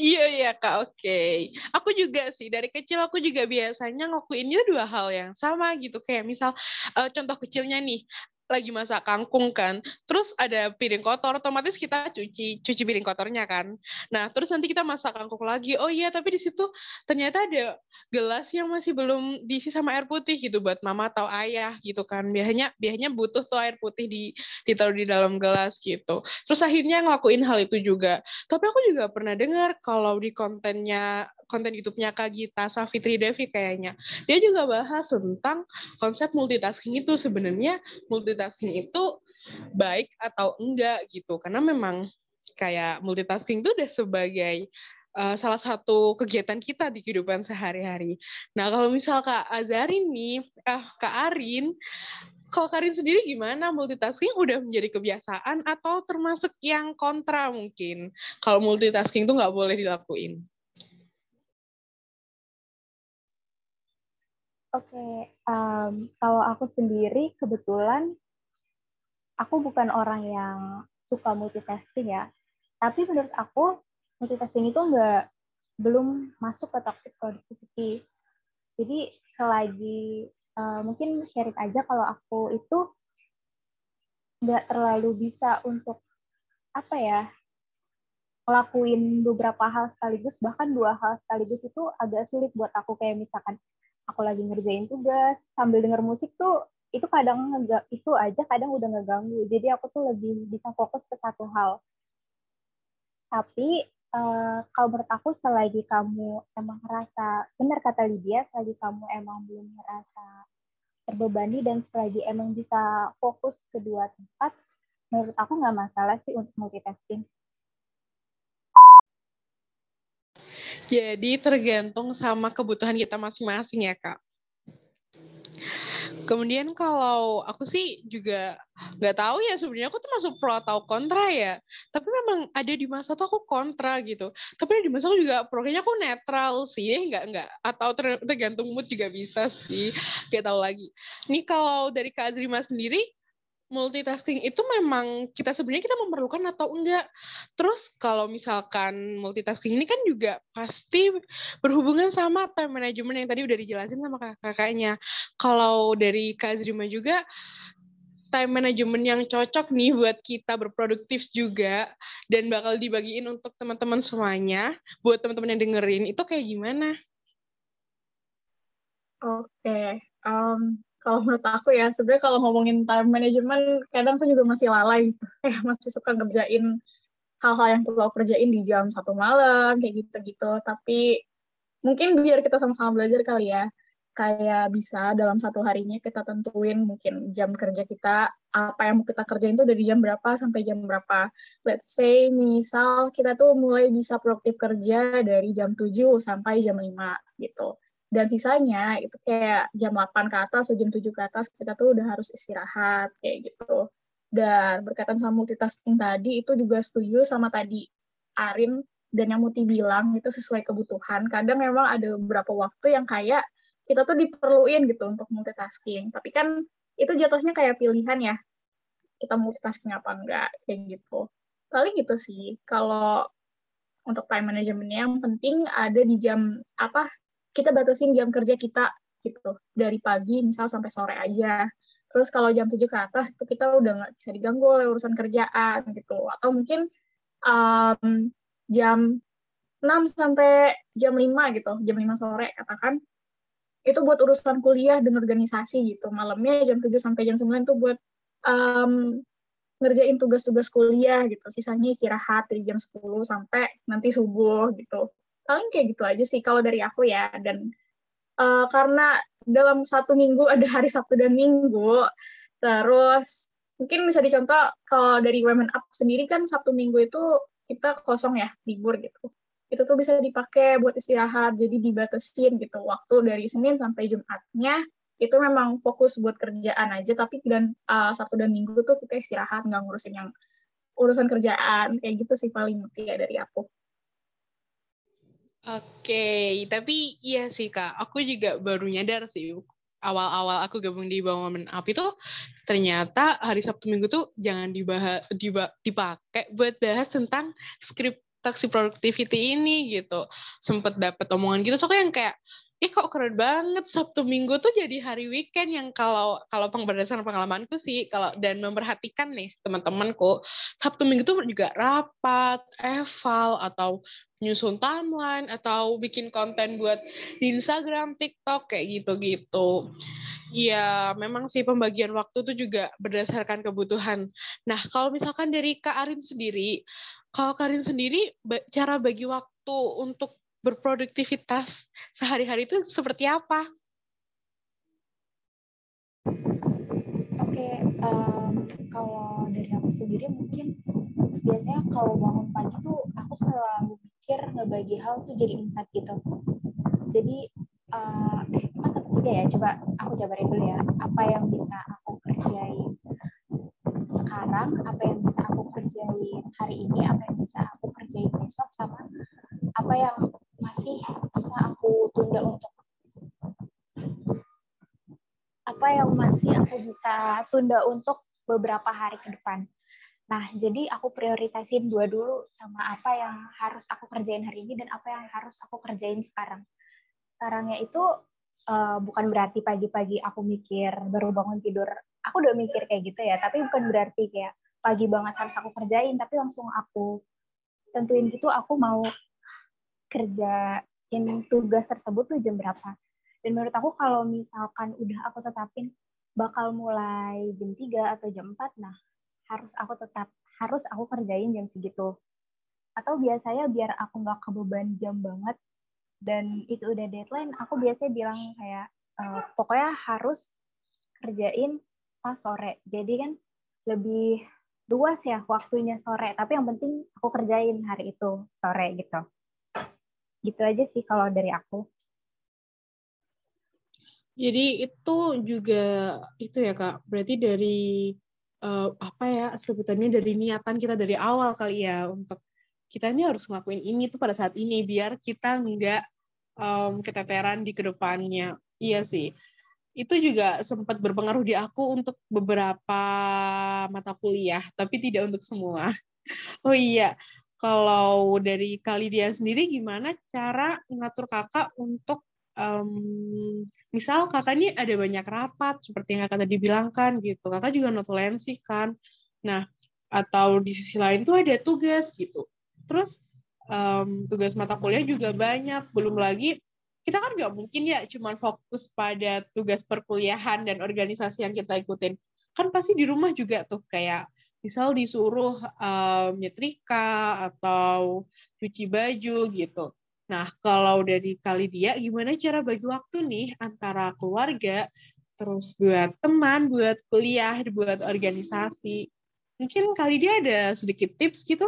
iya iya kak oke. Okay. aku juga sih dari kecil aku juga biasanya ngelakuinnya dua hal yang sama gitu. Kayak misal uh, contoh kecilnya nih lagi masak kangkung kan, terus ada piring kotor, otomatis kita cuci cuci piring kotornya kan. Nah, terus nanti kita masak kangkung lagi. Oh iya, tapi di situ ternyata ada gelas yang masih belum diisi sama air putih gitu buat mama atau ayah gitu kan. Biasanya biasanya butuh tuh air putih di ditaruh di dalam gelas gitu. Terus akhirnya ngelakuin hal itu juga. Tapi aku juga pernah dengar kalau di kontennya konten YouTube-nya Kak Gita Safitri Devi kayaknya. Dia juga bahas tentang konsep multitasking itu sebenarnya multitasking itu baik atau enggak gitu. Karena memang kayak multitasking itu udah sebagai uh, salah satu kegiatan kita di kehidupan sehari-hari. Nah, kalau misal Kak Azarin nih, eh, Kak Arin, kalau Karin sendiri gimana multitasking udah menjadi kebiasaan atau termasuk yang kontra mungkin kalau multitasking tuh nggak boleh dilakuin? Oke, okay, um, kalau aku sendiri kebetulan aku bukan orang yang suka multitasking ya. Tapi menurut aku multitasking itu nggak belum masuk ke toxic productivity. Jadi selagi uh, mungkin sharing aja kalau aku itu nggak terlalu bisa untuk apa ya ngelakuin beberapa hal sekaligus bahkan dua hal sekaligus itu agak sulit buat aku kayak misalkan aku lagi ngerjain tugas sambil denger musik tuh itu kadang itu aja kadang udah ngeganggu. Jadi aku tuh lebih bisa fokus ke satu hal. Tapi uh, kalau menurut aku selagi kamu emang ngerasa benar kata Lydia selagi kamu emang belum ngerasa terbebani dan selagi emang bisa fokus kedua tempat menurut aku nggak masalah sih untuk multitasking Jadi tergantung sama kebutuhan kita masing-masing ya kak. Kemudian kalau aku sih juga nggak tahu ya sebenarnya aku tuh masuk pro atau kontra ya. Tapi memang ada di masa tuh aku kontra gitu. Tapi di masa aku juga pro kayaknya aku netral sih, nggak nggak atau tergantung mood juga bisa sih. Gak tahu lagi. Nih kalau dari Kak Azrima sendiri, multitasking itu memang kita sebenarnya kita memerlukan atau enggak. Terus kalau misalkan multitasking ini kan juga pasti berhubungan sama time management yang tadi udah dijelasin sama kakaknya. Kalau dari Kak Zrima juga time management yang cocok nih buat kita berproduktif juga dan bakal dibagiin untuk teman-teman semuanya, buat teman-teman yang dengerin itu kayak gimana? Oke, okay. um, kalau menurut aku ya sebenarnya kalau ngomongin time management kadang aku juga masih lalai gitu. Eh masih suka ngerjain hal-hal yang perlu aku kerjain di jam satu malam kayak gitu-gitu. Tapi mungkin biar kita sama-sama belajar kali ya. Kayak bisa dalam satu harinya kita tentuin mungkin jam kerja kita apa yang mau kita kerjain itu dari jam berapa sampai jam berapa. Let's say misal kita tuh mulai bisa produktif kerja dari jam 7 sampai jam 5 gitu dan sisanya itu kayak jam 8 ke atas atau jam 7 ke atas kita tuh udah harus istirahat kayak gitu. Dan berkaitan sama multitasking tadi itu juga setuju sama tadi Arin dan yang Muti bilang itu sesuai kebutuhan. Kadang memang ada beberapa waktu yang kayak kita tuh diperluin gitu untuk multitasking. Tapi kan itu jatuhnya kayak pilihan ya. Kita multitasking apa enggak kayak gitu. Paling gitu sih. Kalau untuk time management yang penting ada di jam apa kita batasin jam kerja kita gitu. Dari pagi misal sampai sore aja. Terus kalau jam 7 ke atas itu kita udah nggak bisa diganggu oleh urusan kerjaan gitu. Atau mungkin um, jam 6 sampai jam 5 gitu. Jam 5 sore katakan. Itu buat urusan kuliah dan organisasi gitu. Malamnya jam 7 sampai jam 9 itu buat um, ngerjain tugas-tugas kuliah gitu. Sisanya istirahat dari jam 10 sampai nanti subuh gitu. Paling kayak gitu aja sih kalau dari aku ya. Dan uh, karena dalam satu minggu ada hari Sabtu dan Minggu, terus mungkin bisa dicontoh kalau dari Women Up sendiri kan Sabtu Minggu itu kita kosong ya, libur gitu. Itu tuh bisa dipakai buat istirahat, jadi dibatasin gitu waktu dari Senin sampai Jumatnya itu memang fokus buat kerjaan aja tapi dan uh, Sabtu dan Minggu tuh kita istirahat nggak ngurusin yang urusan kerjaan kayak gitu sih paling ya dari aku. Oke, tapi iya sih kak, aku juga baru nyadar sih awal-awal aku gabung di Bawang Women Up itu ternyata hari Sabtu Minggu tuh jangan dibahas dipakai buat bahas tentang skrip taksi productivity ini gitu. Sempet dapet omongan gitu, soalnya yang kayak ih kok keren banget Sabtu Minggu tuh jadi hari weekend yang kalau kalau berdasarkan pengalamanku sih kalau dan memperhatikan nih teman-temanku Sabtu Minggu tuh juga rapat, eval atau nyusun timeline atau bikin konten buat di Instagram, TikTok kayak gitu-gitu. Ya, memang sih pembagian waktu tuh juga berdasarkan kebutuhan. Nah, kalau misalkan dari Kak Arin sendiri, kalau Kak Arin sendiri cara bagi waktu untuk berproduktivitas sehari-hari itu seperti apa? Oke, okay, um, kalau dari aku sendiri mungkin biasanya kalau bangun pagi tuh aku selalu mikir ngebagi hal tuh jadi empat gitu. Jadi uh, eh empat atau tiga ya? Coba aku jabarin dulu ya. Apa yang bisa aku kerjain sekarang, apa yang bisa aku kerjain hari ini, apa yang bisa aku kerjain besok, sama apa yang masih bisa aku tunda untuk apa yang masih aku bisa tunda untuk beberapa hari ke depan. Nah, jadi aku prioritasin dua dulu sama apa yang harus aku kerjain hari ini dan apa yang harus aku kerjain sekarang. Sekarangnya itu uh, bukan berarti pagi-pagi aku mikir baru bangun tidur, aku udah mikir kayak gitu ya, tapi bukan berarti kayak pagi banget harus aku kerjain, tapi langsung aku tentuin gitu aku mau kerjain tugas tersebut tuh jam berapa. Dan menurut aku kalau misalkan udah aku tetapin bakal mulai jam 3 atau jam 4, nah harus aku tetap harus aku kerjain jam segitu. Atau biasanya biar aku nggak kebeban jam banget dan itu udah deadline, aku biasanya bilang kayak e, pokoknya harus kerjain pas sore. Jadi kan lebih luas ya waktunya sore, tapi yang penting aku kerjain hari itu sore gitu. Gitu aja sih kalau dari aku. Jadi itu juga itu ya kak, berarti dari uh, apa ya sebutannya dari niatan kita dari awal kali ya untuk kita ini harus ngelakuin ini tuh pada saat ini biar kita nggak um, keteteran di ke depannya. Iya sih. Itu juga sempat berpengaruh di aku untuk beberapa mata kuliah, tapi tidak untuk semua. Oh iya, kalau dari kali dia sendiri gimana cara ngatur kakak untuk um, misal kakak ini ada banyak rapat seperti yang kakak tadi bilangkan gitu. Kakak juga notulensi kan. Nah, atau di sisi lain tuh ada tugas gitu. Terus um, tugas mata kuliah juga banyak. Belum lagi kita kan nggak mungkin ya cuma fokus pada tugas perkuliahan dan organisasi yang kita ikutin. Kan pasti di rumah juga tuh kayak misal disuruh um, nyetrika atau cuci baju gitu. Nah, kalau dari kali dia, gimana cara bagi waktu nih antara keluarga, terus buat teman, buat kuliah, buat organisasi? Mungkin kali dia ada sedikit tips gitu?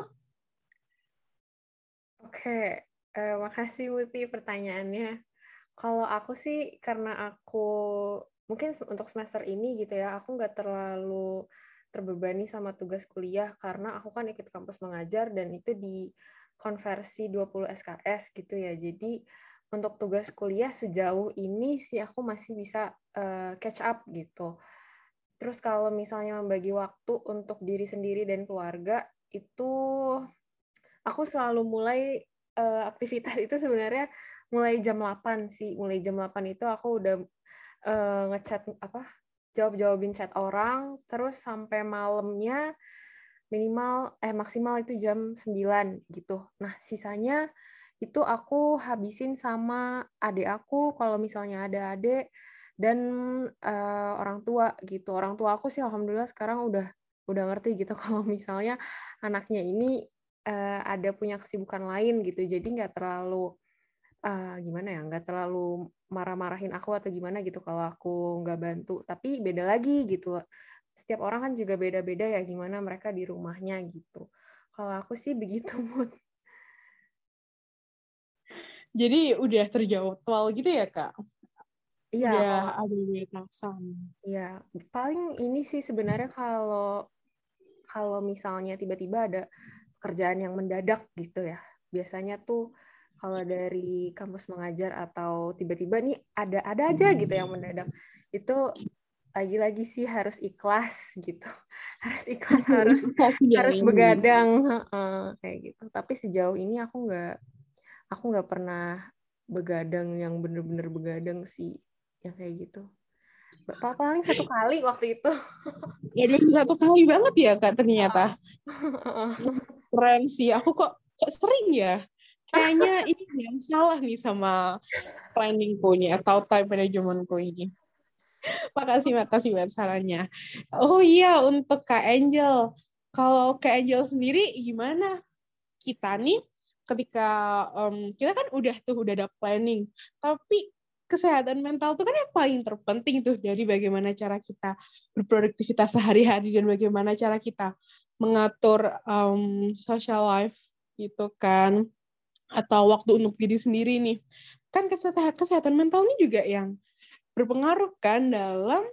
Oke, uh, makasih Muti pertanyaannya. Kalau aku sih, karena aku mungkin untuk semester ini gitu ya, aku nggak terlalu terbebani sama tugas kuliah karena aku kan ikut kampus mengajar dan itu di konversi 20 SKS gitu ya. Jadi untuk tugas kuliah sejauh ini sih aku masih bisa uh, catch up gitu. Terus kalau misalnya membagi waktu untuk diri sendiri dan keluarga itu aku selalu mulai uh, aktivitas itu sebenarnya mulai jam 8 sih. Mulai jam 8 itu aku udah uh, ngechat apa jawab-jawabin chat orang, terus sampai malamnya minimal eh maksimal itu jam 9 gitu. Nah, sisanya itu aku habisin sama adik aku kalau misalnya ada adik dan uh, orang tua gitu. Orang tua aku sih alhamdulillah sekarang udah udah ngerti gitu kalau misalnya anaknya ini uh, ada punya kesibukan lain gitu jadi nggak terlalu uh, gimana ya nggak terlalu marah-marahin aku atau gimana gitu kalau aku nggak bantu tapi beda lagi gitu setiap orang kan juga beda-beda ya gimana mereka di rumahnya gitu kalau aku sih begitu mood jadi udah terjawab gitu ya kak Iya. Udah ada batasan. Iya, paling ini sih sebenarnya kalau kalau misalnya tiba-tiba ada kerjaan yang mendadak gitu ya. Biasanya tuh kalau dari kampus mengajar atau tiba-tiba nih ada ada aja gitu yang mendadak. Itu lagi-lagi sih harus ikhlas gitu. Harus ikhlas, harus harus begadang kayak gitu. Tapi sejauh ini aku nggak aku nggak pernah begadang yang bener-bener begadang sih yang kayak gitu. Paling satu kali waktu itu. Ya dua satu kali banget ya kak ternyata. Keren sih aku kok kok sering ya kayaknya ini yang salah nih sama planningku nih atau time managementku ini. Makasih makasih buat sarannya. Oh iya untuk kak Angel. Kalau kak Angel sendiri gimana? Kita nih ketika um, kita kan udah tuh udah ada planning. Tapi kesehatan mental itu kan yang paling terpenting tuh dari bagaimana cara kita berproduktivitas sehari-hari dan bagaimana cara kita mengatur um, social life gitu kan atau waktu untuk diri sendiri nih kan kesehatan kesehatan mental ini juga yang berpengaruh kan dalam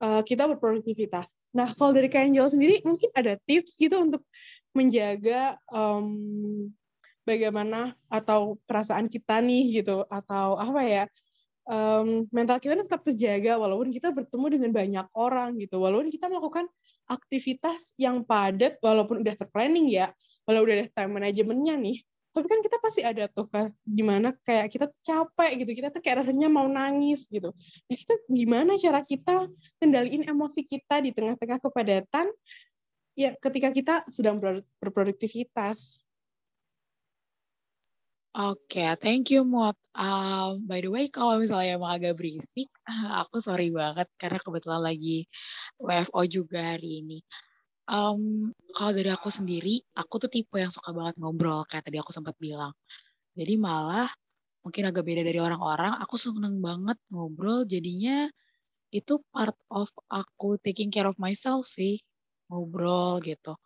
uh, kita berproduktivitas. Nah kalau dari Kak Angel sendiri mungkin ada tips gitu untuk menjaga um, bagaimana atau perasaan kita nih gitu atau apa ya um, mental kita tetap terjaga walaupun kita bertemu dengan banyak orang gitu walaupun kita melakukan aktivitas yang padat walaupun udah terplanning ya walau udah ada time manajemennya nih tapi kan kita pasti ada tuh kan gimana kayak kita capek gitu kita tuh kayak rasanya mau nangis gitu nah itu gimana cara kita kendaliin emosi kita di tengah-tengah kepadatan ya ketika kita sedang berproduktivitas Oke, thank you Mot. Uh, by the way, kalau misalnya emang agak berisik, aku sorry banget karena kebetulan lagi WFO juga hari ini. Um, kalau dari aku sendiri, aku tuh tipe yang suka banget ngobrol kayak tadi aku sempat bilang. Jadi malah mungkin agak beda dari orang-orang, aku seneng banget ngobrol. Jadinya itu part of aku taking care of myself sih, ngobrol gitu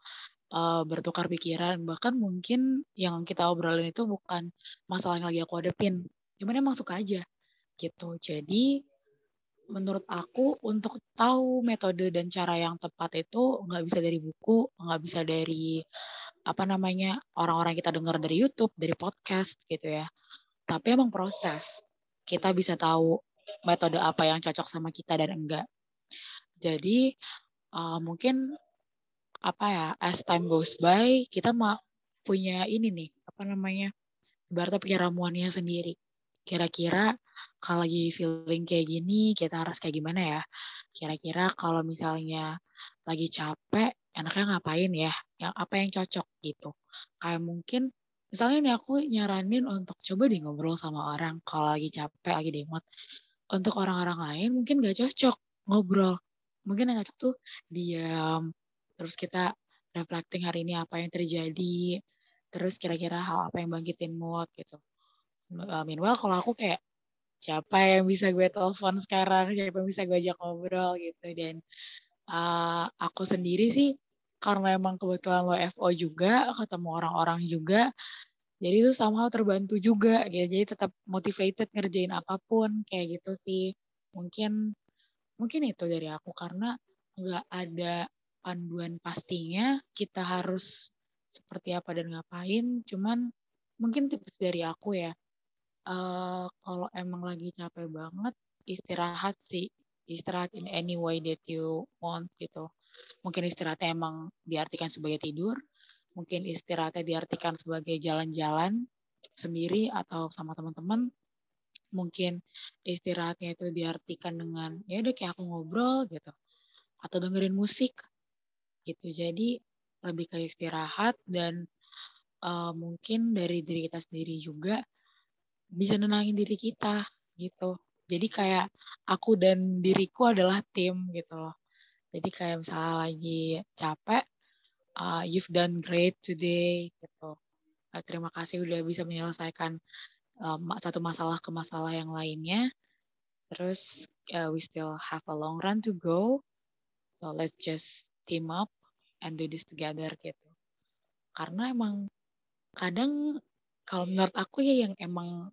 uh, bertukar pikiran. Bahkan mungkin yang kita obrolin itu bukan masalah yang lagi aku hadapin. Cuman emang suka aja gitu. Jadi menurut aku untuk tahu metode dan cara yang tepat itu nggak bisa dari buku, nggak bisa dari apa namanya orang-orang kita dengar dari YouTube, dari podcast gitu ya. Tapi emang proses. Kita bisa tahu metode apa yang cocok sama kita dan enggak. Jadi uh, mungkin apa ya as time goes by kita mah punya ini nih apa namanya berarti punya ramuannya sendiri kira-kira kalau lagi feeling kayak gini kita harus kayak gimana ya? Kira-kira kalau misalnya lagi capek enaknya ngapain ya? Yang apa yang cocok gitu. Kayak mungkin misalnya nih aku nyaranin untuk coba di ngobrol sama orang kalau lagi capek lagi demot. Untuk orang-orang lain mungkin gak cocok ngobrol. Mungkin yang cocok tuh diam. Terus kita reflecting hari ini apa yang terjadi. Terus kira-kira hal apa yang bangkitin mood gitu uh, meanwhile kalau aku kayak siapa yang bisa gue telepon sekarang? Siapa yang bisa gue ajak ngobrol gitu. Dan uh, aku sendiri sih karena emang kebetulan lo FO juga ketemu orang-orang juga jadi itu sama terbantu juga gitu. Jadi tetap motivated ngerjain apa pun kayak gitu sih. Mungkin mungkin itu dari aku karena nggak ada panduan pastinya kita harus seperti apa dan ngapain. Cuman mungkin tips dari aku ya uh, kalau emang lagi capek banget istirahat sih. Istirahat in any way that you want gitu. Mungkin istirahatnya emang diartikan sebagai tidur mungkin istirahatnya diartikan sebagai jalan-jalan sendiri atau sama teman-teman. Mungkin istirahatnya itu diartikan dengan ya udah kayak aku ngobrol gitu atau dengerin musik gitu. Jadi lebih ke istirahat dan uh, mungkin dari diri kita sendiri juga bisa nenangin diri kita gitu. Jadi kayak aku dan diriku adalah tim gitu loh. Jadi kayak misalnya lagi capek, uh, you've done great today gitu. Uh, terima kasih udah bisa menyelesaikan um, satu masalah ke masalah yang lainnya. Terus uh, we still have a long run to go. So let's just team up and do this together gitu. Karena emang kadang kalau menurut aku ya yang emang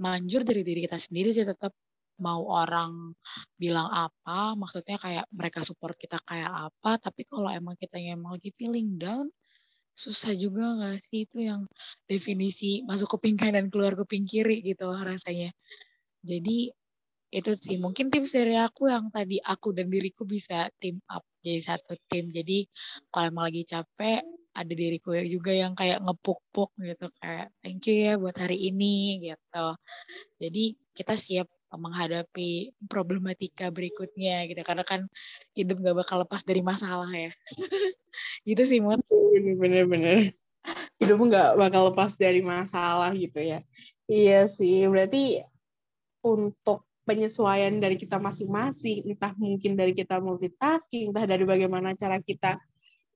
manjur dari diri kita sendiri sih tetap mau orang bilang apa, maksudnya kayak mereka support kita kayak apa, tapi kalau emang kita yang emang lagi feeling down, susah juga nggak sih? Itu yang definisi masuk kuping kanan keluar kuping kiri gitu rasanya. Jadi itu sih. Mungkin tips dari aku yang tadi aku dan diriku bisa team up jadi satu tim. Jadi kalau emang lagi capek ada diriku juga yang kayak ngepuk-puk gitu kayak thank you ya buat hari ini gitu. Jadi kita siap menghadapi problematika berikutnya gitu karena kan hidup gak bakal lepas dari masalah ya. Gitu sih Mut. Bener-bener hidup nggak bakal lepas dari masalah gitu ya. Iya sih berarti untuk penyesuaian dari kita masing-masing, entah mungkin dari kita multitasking, entah dari bagaimana cara kita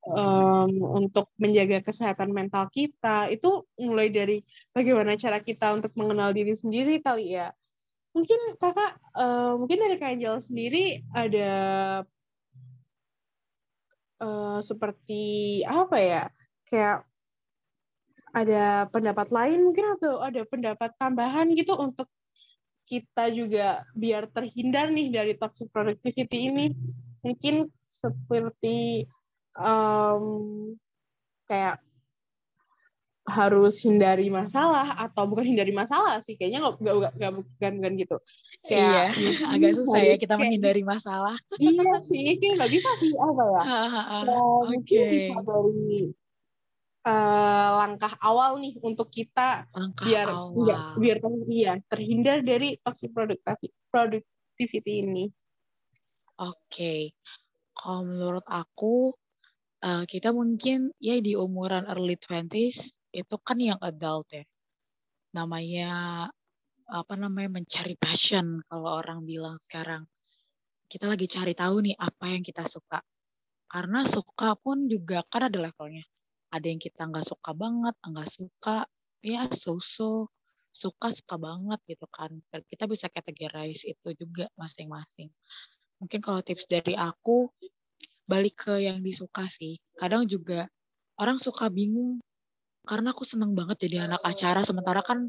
um, untuk menjaga kesehatan mental kita, itu mulai dari bagaimana cara kita untuk mengenal diri sendiri kali ya. Mungkin kakak, uh, mungkin dari Kak Angel sendiri ada uh, seperti apa ya, kayak ada pendapat lain mungkin atau ada pendapat tambahan gitu untuk kita juga biar terhindar nih dari toxic productivity ini mungkin seperti um, kayak harus hindari masalah atau bukan hindari masalah sih kayaknya nggak nggak nggak bukan bukan gitu kayak iya, agak susah ya kita menghindari masalah iya sih kayak nggak bisa sih apa ya uh, mungkin okay. bisa dari uh, langkah awal nih untuk kita langkah biar awal. enggak biar iya terhindar dari toxic productivity ini. Oke, okay. kalau menurut aku uh, kita mungkin ya di umuran early 20s itu kan yang adult ya. Namanya apa namanya mencari passion kalau orang bilang sekarang. Kita lagi cari tahu nih apa yang kita suka. Karena suka pun juga kan ada levelnya ada yang kita nggak suka banget nggak suka ya so-so suka suka banget gitu kan kita bisa categorize itu juga masing-masing mungkin kalau tips dari aku balik ke yang disuka sih. Kadang juga orang suka bingung karena aku seneng banget jadi anak acara. Sementara kan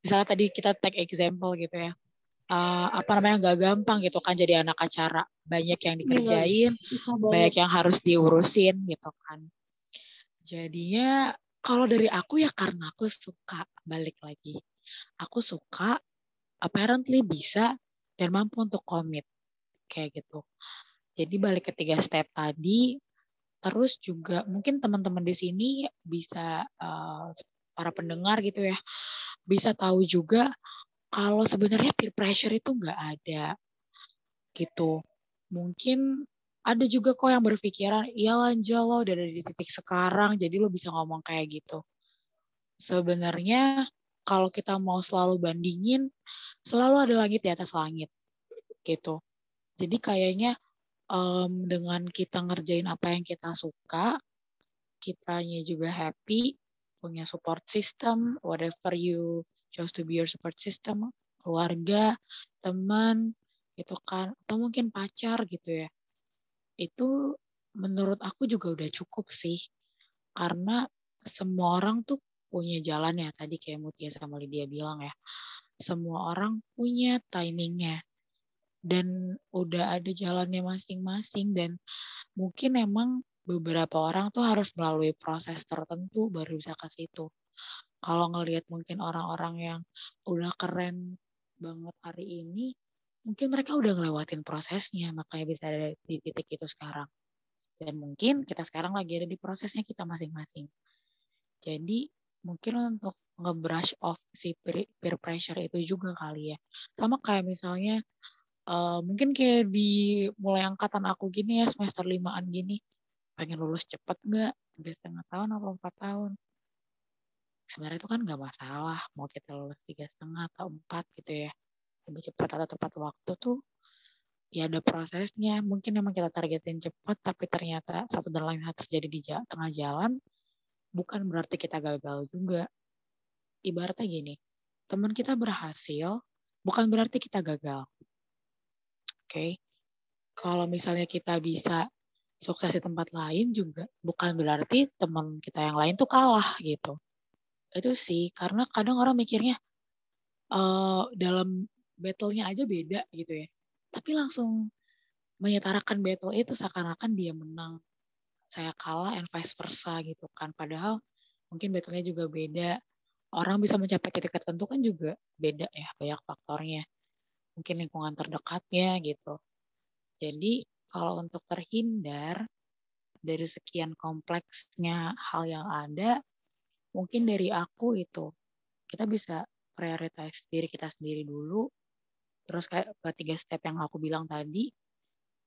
misalnya tadi kita take example gitu ya uh, apa namanya nggak gampang gitu kan jadi anak acara. Banyak yang iya, dikerjain banyak yang harus diurusin gitu kan. Jadinya kalau dari aku ya karena aku suka balik lagi. Aku suka apparently bisa dan mampu untuk komit kayak gitu. Jadi balik ke tiga step tadi, terus juga mungkin teman-teman di sini bisa uh, para pendengar gitu ya, bisa tahu juga kalau sebenarnya peer pressure itu nggak ada gitu. Mungkin ada juga kok yang berpikiran, iya Lanja lo udah ada titik sekarang, jadi lo bisa ngomong kayak gitu. Sebenarnya kalau kita mau selalu bandingin, selalu ada langit di atas langit, gitu. Jadi kayaknya um, dengan kita ngerjain apa yang kita suka, kitanya juga happy, punya support system, whatever you chose to be your support system, keluarga, teman, gitu kan, atau mungkin pacar gitu ya itu menurut aku juga udah cukup sih. Karena semua orang tuh punya jalan ya, tadi kayak Mutia sama Lydia bilang ya. Semua orang punya timingnya. Dan udah ada jalannya masing-masing dan mungkin emang beberapa orang tuh harus melalui proses tertentu baru bisa ke situ. Kalau ngelihat mungkin orang-orang yang udah keren banget hari ini, mungkin mereka udah ngelewatin prosesnya, makanya bisa ada di titik itu sekarang. Dan mungkin kita sekarang lagi ada di prosesnya kita masing-masing. Jadi mungkin untuk nge-brush off si peer pressure itu juga kali ya. Sama kayak misalnya, uh, mungkin kayak di mulai angkatan aku gini ya, semester limaan gini, pengen lulus cepet nggak? Tiga setengah tahun atau empat tahun? Sebenarnya itu kan nggak masalah, mau kita lulus tiga setengah atau empat gitu ya lebih cepat atau tepat waktu tuh ya ada prosesnya. Mungkin memang kita targetin cepat, tapi ternyata satu dan lain hal terjadi di tengah jalan, bukan berarti kita gagal juga. Ibaratnya gini, teman kita berhasil, bukan berarti kita gagal. Oke, okay? kalau misalnya kita bisa sukses di tempat lain juga bukan berarti teman kita yang lain tuh kalah gitu. Itu sih karena kadang orang mikirnya uh, dalam battle-nya aja beda gitu ya. Tapi langsung menyetarakan battle itu seakan-akan dia menang, saya kalah and vice versa gitu kan. Padahal mungkin battle-nya juga beda orang bisa mencapai titik tertentu kan juga beda ya banyak faktornya mungkin lingkungan terdekatnya gitu. Jadi kalau untuk terhindar dari sekian kompleksnya hal yang ada mungkin dari aku itu kita bisa prioritas diri kita sendiri dulu. Terus kayak ketiga step yang aku bilang tadi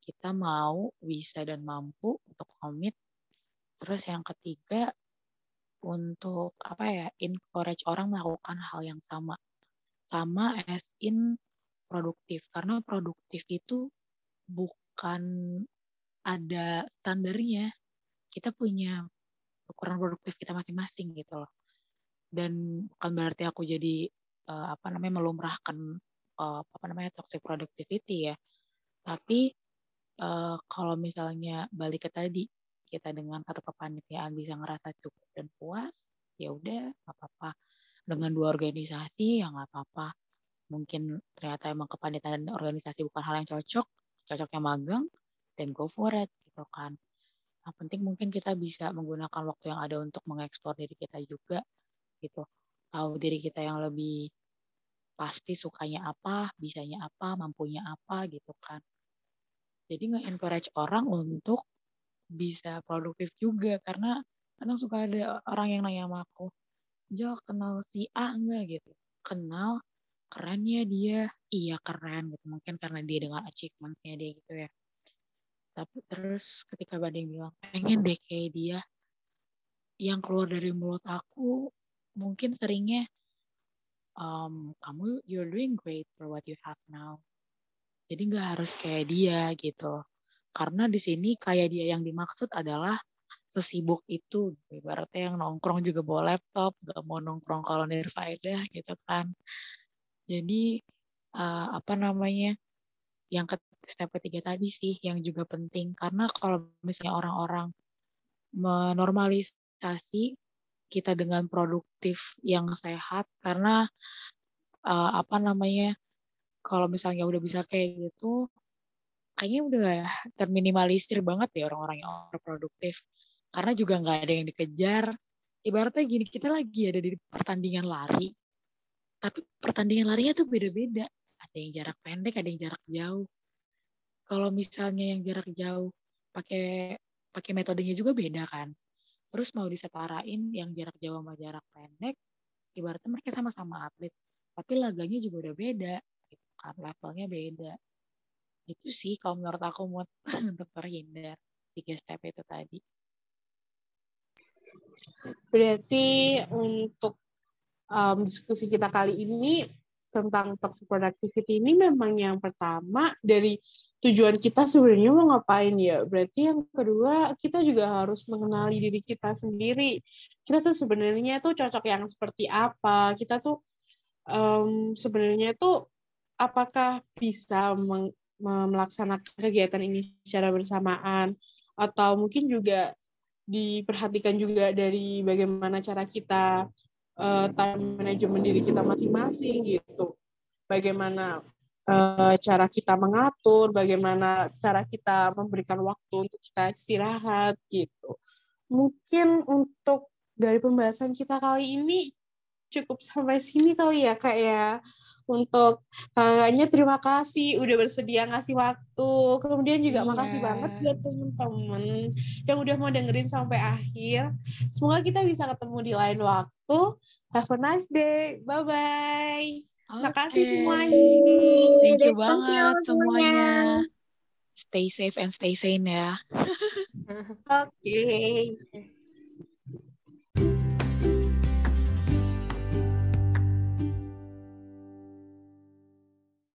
kita mau bisa dan mampu untuk komit. Terus yang ketiga untuk apa ya encourage orang melakukan hal yang sama. Sama as in produktif karena produktif itu bukan ada standarnya kita punya ukuran produktif kita masing-masing gitu loh dan bukan berarti aku jadi uh, apa namanya melumrahkan uh, apa namanya toxic productivity ya tapi uh, kalau misalnya balik ke tadi kita dengan satu kepanitiaan bisa ngerasa cukup dan puas, ya udah apa-apa. Dengan dua organisasi ya nggak apa-apa. Mungkin ternyata emang kepanitiaan dan organisasi bukan hal yang cocok, cocoknya magang, dan go for it gitu kan. Yang penting mungkin kita bisa menggunakan waktu yang ada untuk mengeksplor diri kita juga gitu. Tahu diri kita yang lebih pasti sukanya apa, bisanya apa, mampunya apa gitu kan. Jadi nge-encourage orang untuk bisa produktif juga karena kadang suka ada orang yang nanya sama aku Jo kenal si A enggak gitu kenal keren ya dia. Iya keren gitu. Mungkin karena dia dengan achievementnya dia gitu ya. Tapi terus ketika Bading bilang pengen deh kayak dia yang keluar dari mulut aku mungkin seringnya um, kamu you're doing great for what you have now. Jadi nggak harus kayak dia gitu. Karena di sini kayak dia yang dimaksud adalah sesibuk itu. Ibaratnya yang nongkrong juga bawa laptop, gak mau nongkrong kalau nirfaedah gitu kan. Jadi uh, apa namanya yang ke step ketiga tadi sih yang juga penting. Karena kalau misalnya orang-orang menormalisasi kita dengan produktif yang sehat karena uh, apa namanya kalau misalnya udah bisa kayak gitu kayaknya udah terminimalisir banget ya orang-orang yang produktif. Karena juga nggak ada yang dikejar. Ibaratnya gini kita lagi ada di pertandingan lari tapi pertandingan larinya tuh beda-beda. Ada yang jarak pendek ada yang jarak jauh. Kalau misalnya yang jarak jauh pakai pakai metodenya juga beda kan. Terus mau disetarain yang jarak jauh sama jarak pendek ibaratnya mereka sama-sama atlet. Tapi laganya juga udah beda gitu kan. Levelnya beda. Itu sih kalau menurut aku mau untuk terhindar tiga step itu tadi. Berarti untuk um, diskusi kita kali ini tentang toxic productivity ini memang yang pertama dari tujuan kita sebenarnya mau ngapain ya. Berarti yang kedua kita juga harus mengenali diri kita sendiri. Kita tuh sebenarnya tuh cocok yang seperti apa. Kita tuh um, sebenarnya tuh apakah bisa melaksanakan kegiatan ini secara bersamaan atau mungkin juga diperhatikan juga dari bagaimana cara kita uh, time management diri kita masing-masing gitu. Bagaimana uh, cara kita mengatur, bagaimana cara kita memberikan waktu untuk kita istirahat gitu. Mungkin untuk dari pembahasan kita kali ini cukup sampai sini kali ya kak ya untuk kakaknya terima kasih udah bersedia ngasih waktu. Kemudian juga iya. makasih banget buat temen-temen yang udah mau dengerin sampai akhir. Semoga kita bisa ketemu di lain waktu waktu. have a nice day bye bye okay. kasih semuanya thank you banget thank you semuanya. semuanya stay safe and stay sane ya oke okay.